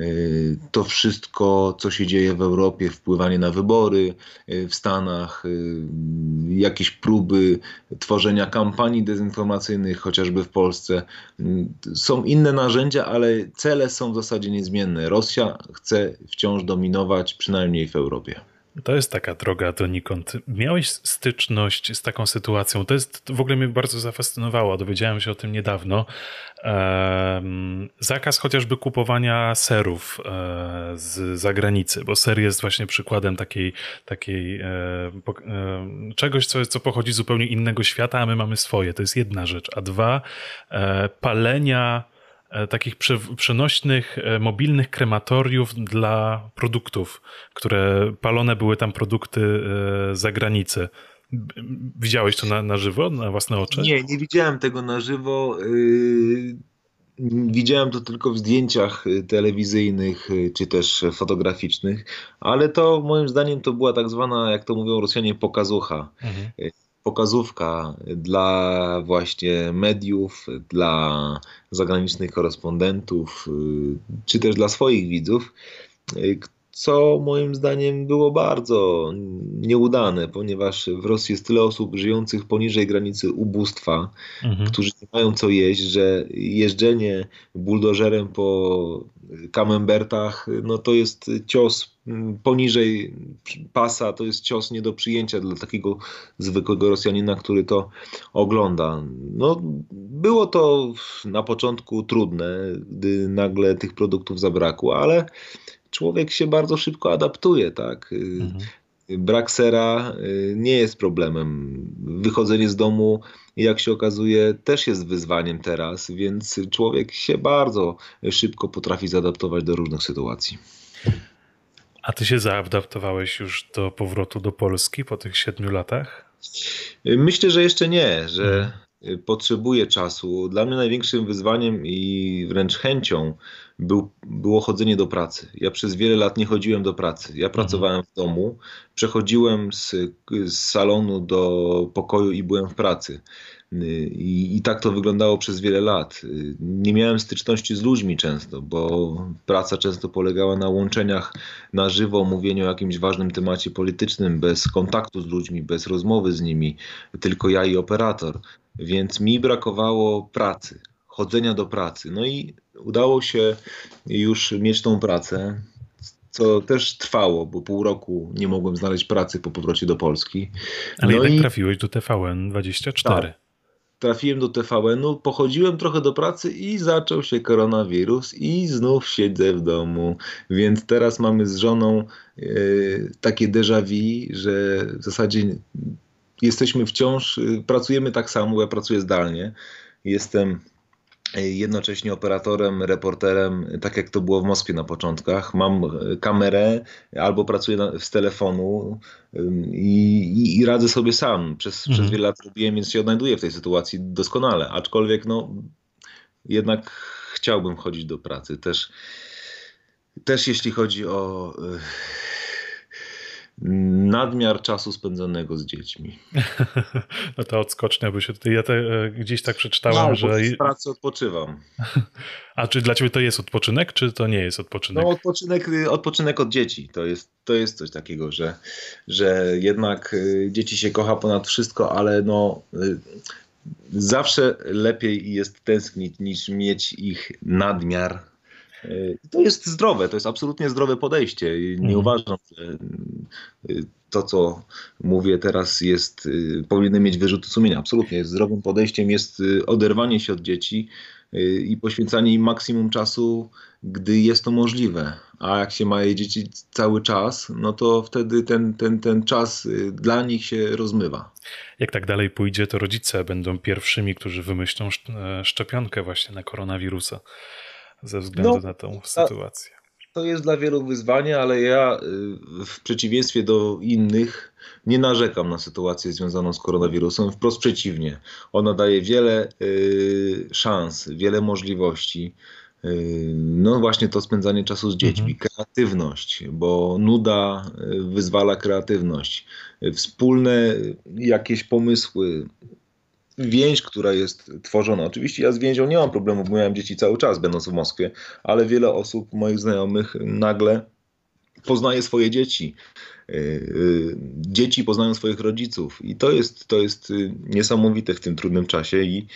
Y, to wszystko, co się dzieje w Europie, wpływanie na wybory y, w Stanach, y, jakieś próby tworzenia kampanii dezinformacyjnych, chociażby w Polsce. Są inne narzędzia, ale cele są w zasadzie niezmienne. Rosja chce wciąż dominować, przynajmniej w Europie. To jest taka droga donikąd. Miałeś styczność z taką sytuacją. To jest w ogóle mnie bardzo zafascynowało. Dowiedziałem się o tym niedawno. Zakaz chociażby kupowania serów e, z zagranicy, bo ser jest właśnie przykładem takiej, takiej e, e, czegoś, co, co pochodzi z zupełnie innego świata, a my mamy swoje. To jest jedna rzecz. A dwa, palenia takich przenośnych, e, mobilnych krematoriów dla produktów, które palone były tam produkty e, zagranicy. Widziałeś to na, na żywo, na własne oczy? Nie, nie widziałem tego na żywo. Y, widziałem to tylko w zdjęciach telewizyjnych czy też fotograficznych, ale to moim zdaniem to była tak zwana, jak to mówią Rosjanie, pokazucha. Mhm pokazówka dla właśnie mediów, dla zagranicznych korespondentów, y, czy też dla swoich widzów, y, co moim zdaniem było bardzo nieudane, ponieważ w Rosji jest tyle osób żyjących poniżej granicy ubóstwa, mhm. którzy nie mają co jeść, że jeżdżenie buldożerem po kamembertach, no to jest cios poniżej pasa, to jest cios nie do przyjęcia dla takiego zwykłego Rosjanina, który to ogląda. No, było to na początku trudne, gdy nagle tych produktów zabrakło, ale człowiek się bardzo szybko adaptuje, tak? Mhm. Brak sera y, nie jest problemem. Wychodzenie z domu, jak się okazuje, też jest wyzwaniem teraz, więc człowiek się bardzo szybko potrafi zaadaptować do różnych sytuacji. A ty się zaadaptowałeś już do powrotu do Polski po tych siedmiu latach? Myślę, że jeszcze nie, że. Y, potrzebuje czasu. Dla mnie największym wyzwaniem i wręcz chęcią był, było chodzenie do pracy. Ja przez wiele lat nie chodziłem do pracy. Ja mhm. pracowałem w domu, przechodziłem z, z salonu do pokoju i byłem w pracy. Y, I, I, tak to wyglądało przez wiele lat. Y, nie miałem styczności z ludźmi często, bo praca często polegała na łączeniach na żywo, mówieniu o jakimś ważnym temacie politycznym, bez kontaktu z ludźmi, bez rozmowy z nimi, tylko ja i operator. Więc mi brakowało pracy, chodzenia do pracy. No i udało się już mieć tą pracę, co też trwało, bo pół roku nie mogłem znaleźć pracy po powrocie do Polski. Ale no jednak i... trafiłeś do TVN24. Tak. Trafiłem do TVN-u, pochodziłem trochę do pracy i zaczął się koronawirus i znów siedzę w domu. Więc teraz mamy z żoną y, takie déjà vu, że w zasadzie jesteśmy wciąż, y, pracujemy tak samo, ja pracuję zdalnie. Jestem jednocześnie operatorem, reporterem, tak jak to było w Moskwie na początkach. Mam kamerę albo pracuję na, z telefonu i, i, i, radzę sobie sam. Przez, mhm. przez wiele lat robiłem, więc się odnajduję w tej sytuacji doskonale. Aczkolwiek no, jednak chciałbym chodzić do pracy. Też, też jeśli chodzi o nadmiar czasu spędzonego z dziećmi. <laughs> No to odskocznia by się tutaj, ja te, e, gdzieś tak przeczytałem, no, że... z pracy odpoczywam. <laughs> A czy dla ciebie to jest odpoczynek, czy to nie jest odpoczynek? No odpoczynek, odpoczynek od dzieci, to jest, to jest coś takiego, że, że jednak y, dzieci się kocha ponad wszystko, ale no y, zawsze lepiej jest tęsknić niż mieć ich nadmiar to jest zdrowe, to jest absolutnie zdrowe podejście. Nie mhm. uważam, że y, to, co mówię teraz, jest, y, powinny mieć wyrzuty sumienia. Absolutnie. Zdrowym podejściem jest y, oderwanie się od dzieci i poświęcanie im maksimum czasu, gdy jest to możliwe. A jak się ma je dzieci cały czas, no to wtedy ten, ten, ten czas dla nich się rozmywa. Jak tak dalej pójdzie, to rodzice będą pierwszymi, którzy wymyślą e, szczepionkę właśnie na koronawirusa ze względu no, na tą sytuację. To jest dla wielu wyzwanie, ale ja y, w przeciwieństwie do innych nie narzekam na sytuację związaną z koronawirusem. Wprost przeciwnie. Ona daje wiele y, szans, wiele możliwości. Y, no właśnie to spędzanie czasu z dziećmi, mhm. kreatywność, bo nuda wyzwala kreatywność, wspólne jakieś pomysły, więź, która jest tworzona. Oczywiście ja z więzią nie mam problemu, bo miałem dzieci cały czas, będąc w Moskwie, ale wiele osób, moich znajomych, nagle poznaje swoje dzieci. Y, y, dzieci poznają swoich rodziców i to jest, to jest y, niesamowite w tym trudnym czasie i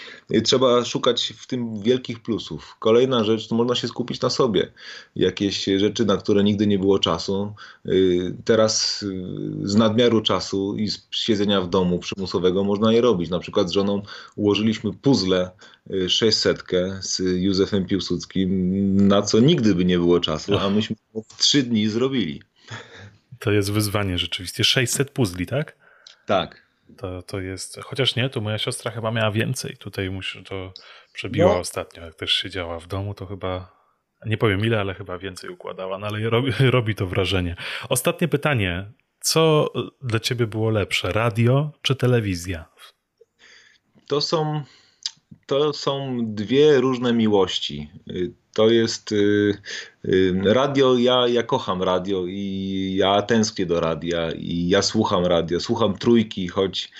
trzeba szukać w tym wielkich plusów. Kolejna rzecz, to można się skupić na sobie. Jakieś rzeczy, na które nigdy nie było czasu. Teraz z nadmiaru czasu i z siedzenia w domu przymusowego można je robić. Na przykład z żoną ułożyliśmy puzzle 600 z Józefem Piłsudskim, na co nigdy by nie było czasu, a myśmy w trzy dni zrobili. To jest wyzwanie rzeczywiście. 600 puzli, tak? Tak. To, to jest, chociaż nie, to moja siostra chyba miała więcej. Tutaj muszę, to przebiła no. ostatnio, jak też siedziała w domu, to chyba, nie powiem ile, ale chyba więcej układała, no ale robi, <laughs> robi to wrażenie. Ostatnie pytanie. Co dla ciebie było lepsze, radio czy telewizja? To są, to są dwie różne miłości. To jest y, y, radio, ja, ja kocham radio i ja tęsknię do radia i ja słucham radio, słucham trójki, choć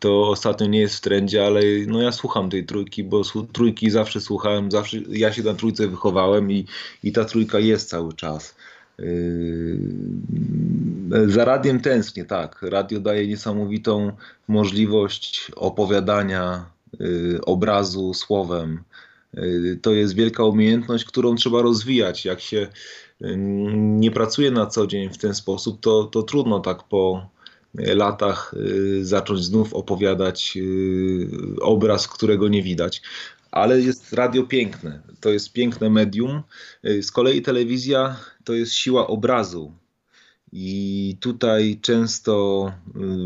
to ostatnio nie jest w trendzie, ale no ja słucham tej trójki, bo trójki zawsze słuchałem, zawsze ja się na trójce wychowałem i, i ta trójka jest cały czas. Za radiem tęsknię, tak. Radio daje niesamowitą możliwość opowiadania obrazu słowem. Y, to jest wielka umiejętność, którą trzeba rozwijać. Jak się y, nie pracuje na co dzień w ten sposób, to, to trudno tak po latach y, zacząć znów opowiadać obraz, którego nie widać. Ale jest radio piękne, to jest piękne medium. Z kolei telewizja to jest siła obrazu. I tutaj często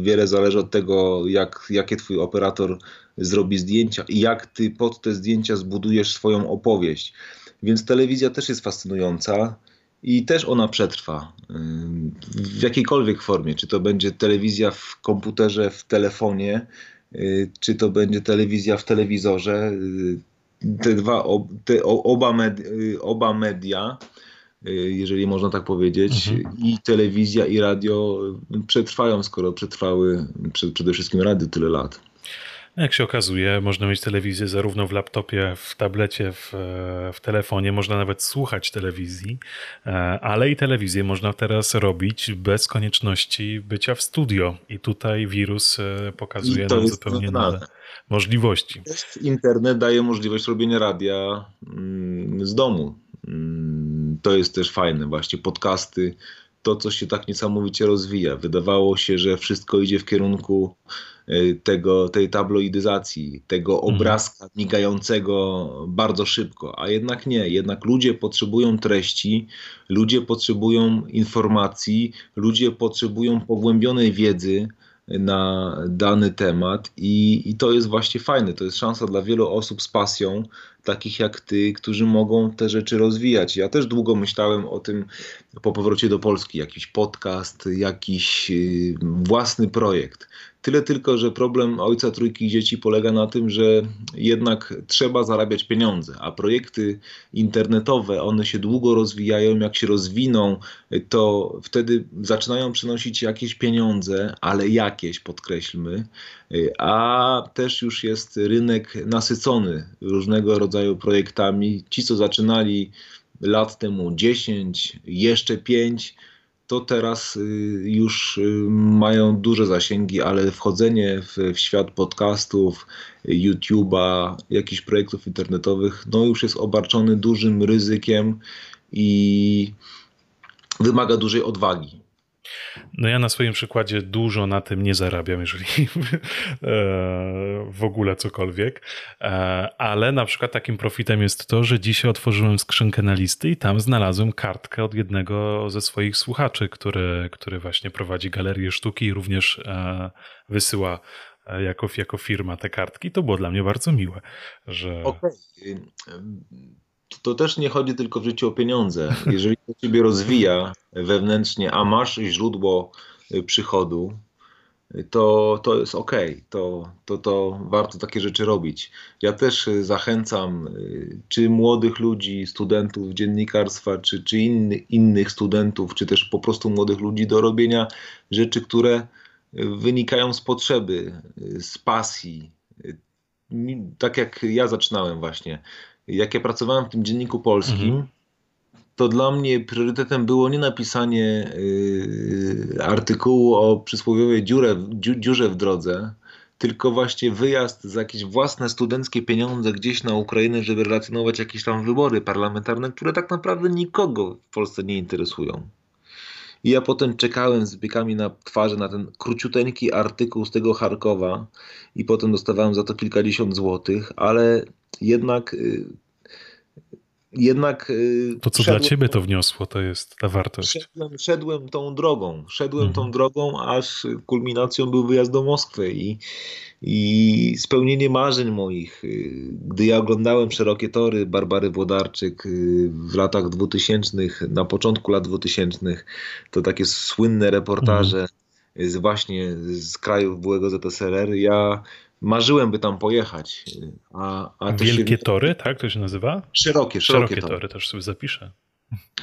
wiele zależy od tego, jak, jakie twój operator zrobi zdjęcia i jak ty pod te zdjęcia zbudujesz swoją opowieść. Więc telewizja też jest fascynująca i też ona przetrwa w jakiejkolwiek formie. Czy to będzie telewizja w komputerze, w telefonie, czy to będzie telewizja w telewizorze. Te dwa, te oba, med, y, oba media, jeżeli można tak powiedzieć, mhm. i telewizja, i radio przetrwają, skoro przetrwały przede wszystkim radio tyle lat. Jak się okazuje, można mieć telewizję zarówno w laptopie, w tablecie, w, w telefonie, można nawet słuchać telewizji, e, ale i telewizję można teraz robić bez konieczności bycia w studio. I tutaj wirus e, pokazuje nam zupełnie nowe możliwości. Internet daje możliwość robienia radia mm, z domu. Mm, to jest też fajne, właśnie podcasty, to co się tak niesamowicie rozwija. Wydawało się, że wszystko idzie w kierunku tego, tej tabloidyzacji, tego mhm. obrazka migającego bardzo szybko, a jednak nie, jednak ludzie potrzebują treści, ludzie potrzebują informacji, ludzie potrzebują pogłębionej wiedzy, na dany temat i, i to jest właśnie fajne. To jest szansa dla wielu osób z pasją, takich jak ty, którzy mogą te rzeczy rozwijać. Ja też długo myślałem o tym po powrocie do Polski, jakiś podcast, jakiś y, własny projekt. Tyle tylko, że problem ojca trójki dzieci polega na tym, że jednak trzeba zarabiać pieniądze, a projekty internetowe, one się długo rozwijają. Jak się rozwiną, to wtedy zaczynają przynosić jakieś pieniądze, ale jakieś, podkreślmy, a też już jest rynek nasycony różnego rodzaju projektami. Ci, co zaczynali lat temu 10, jeszcze 5, to teraz y, już y, mają duże zasięgi, ale wchodzenie w, w świat podcastów, YouTube'a, jakichś projektów internetowych, no już jest obarczony dużym ryzykiem i wymaga dużej odwagi. No ja na swoim przykładzie dużo na tym nie zarabiam, jeżeli <laughs> e, w ogóle cokolwiek, e, ale na przykład takim profitem jest to, że dzisiaj otworzyłem skrzynkę na listy i tam znalazłem kartkę od jednego ze swoich słuchaczy, który, który właśnie prowadzi galerię sztuki i również e, wysyła jako, jako firma te kartki. To było dla mnie bardzo miłe, że... Okay to też nie chodzi tylko w życiu o pieniądze. Jeżeli to ciebie rozwija wewnętrznie, a masz źródło y, przychodu, to, to jest ok, to, to, to warto takie rzeczy robić. Ja też y, zachęcam y, czy młodych ludzi, studentów dziennikarstwa, czy, czy inny, innych studentów, czy też po prostu młodych ludzi do robienia rzeczy, które wynikają z potrzeby, z pasji. Tak jak ja zaczynałem właśnie jak ja pracowałem w tym dzienniku polskim, mhm. to dla mnie priorytetem było nie napisanie y, artykułu o przysłowiowej dziurę, dziu, dziurze w drodze, tylko właśnie wyjazd za jakieś własne studenckie pieniądze gdzieś na Ukrainę, żeby relacjonować jakieś tam wybory parlamentarne, które tak naprawdę nikogo w Polsce nie interesują. I ja potem czekałem z biegami na twarzy na ten króciuteńki artykuł z tego Charkowa i potem dostawałem za to kilkadziesiąt złotych, ale jednak y, jednak. Y, to, co szedłem, dla ciebie to wniosło, to jest ta wartość. Szedłem, szedłem tą drogą. Szedłem mhm. tą drogą, aż kulminacją był wyjazd do Moskwy i, i spełnienie marzeń moich. Y, gdy ja oglądałem szerokie tory Barbary Włodarczyk w latach dwutysięcznych, na początku lat dwutysięcznych, to takie słynne reportaże. Mhm. Z właśnie z krajów byłego ZSRR. Ja marzyłem, by tam pojechać. A, a Wielkie się... tory, tak to się nazywa? Szerokie, szerokie, szerokie tory. tory. też sobie zapiszę.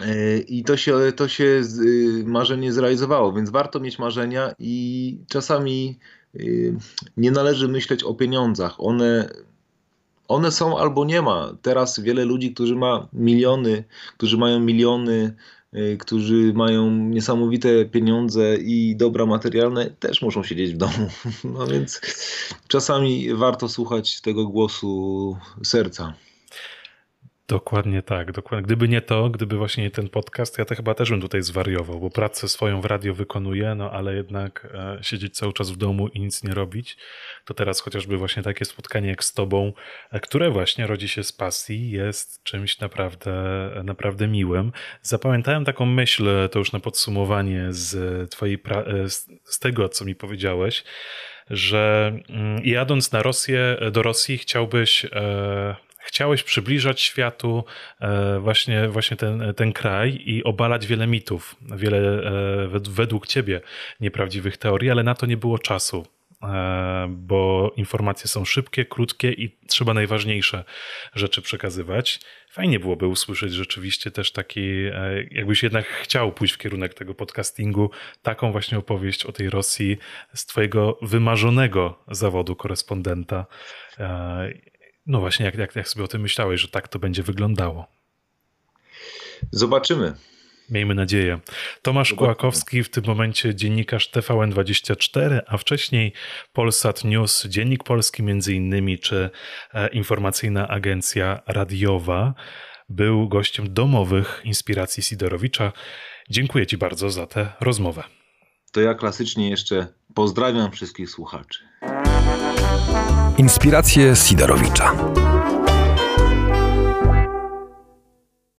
E, I to się, to się y, marzenie zrealizowało, więc warto mieć marzenia i czasami y, nie należy myśleć o pieniądzach. One, one są albo nie ma. Teraz wiele ludzi, którzy ma miliony, którzy mają miliony którzy mają niesamowite pieniądze i dobra materialne, też muszą siedzieć w domu. <laughs> No więc czasami warto słuchać tego głosu serca. Dokładnie tak, dokładnie. Gdyby nie to, gdyby właśnie nie ten podcast, ja to chyba też bym tutaj zwariował, bo pracę swoją w radio wykonuję, no ale jednak e, siedzieć cały czas w domu i nic nie robić, to teraz chociażby właśnie takie spotkanie jak z tobą, e, które właśnie rodzi się z pasji, jest czymś naprawdę, naprawdę miłym. Zapamiętałem taką myśl, to już na podsumowanie z twojej, pra- e, z tego, co mi powiedziałeś, że mm, jadąc na Rosję, do Rosji chciałbyś chciałeś przybliżać światu e, właśnie, właśnie ten, ten kraj i obalać wiele mitów, wiele e, według ciebie nieprawdziwych teorii, ale na to nie było czasu e, bo informacje są szybkie, krótkie i trzeba najważniejsze rzeczy przekazywać. Fajnie byłoby usłyszeć rzeczywiście też taki, jakbyś jednak chciał pójść w kierunek tego podcastingu, taką właśnie opowieść o tej Rosji z twojego wymarzonego zawodu korespondenta. No właśnie, jak, jak, jak sobie o tym myślałeś, że tak to będzie wyglądało? Zobaczymy. Miejmy nadzieję. Tomasz Zobaczymy. Kłakowski, w tym momencie dziennikarz TVN24, a wcześniej Polsat News, Dziennik Polski między innymi, czy e, informacyjna agencja radiowa, był gościem domowych inspiracji Sidorowicza. Dziękuję Ci bardzo za tę rozmowę. To ja klasycznie jeszcze pozdrawiam wszystkich słuchaczy. Inspiracje Sidorowicza.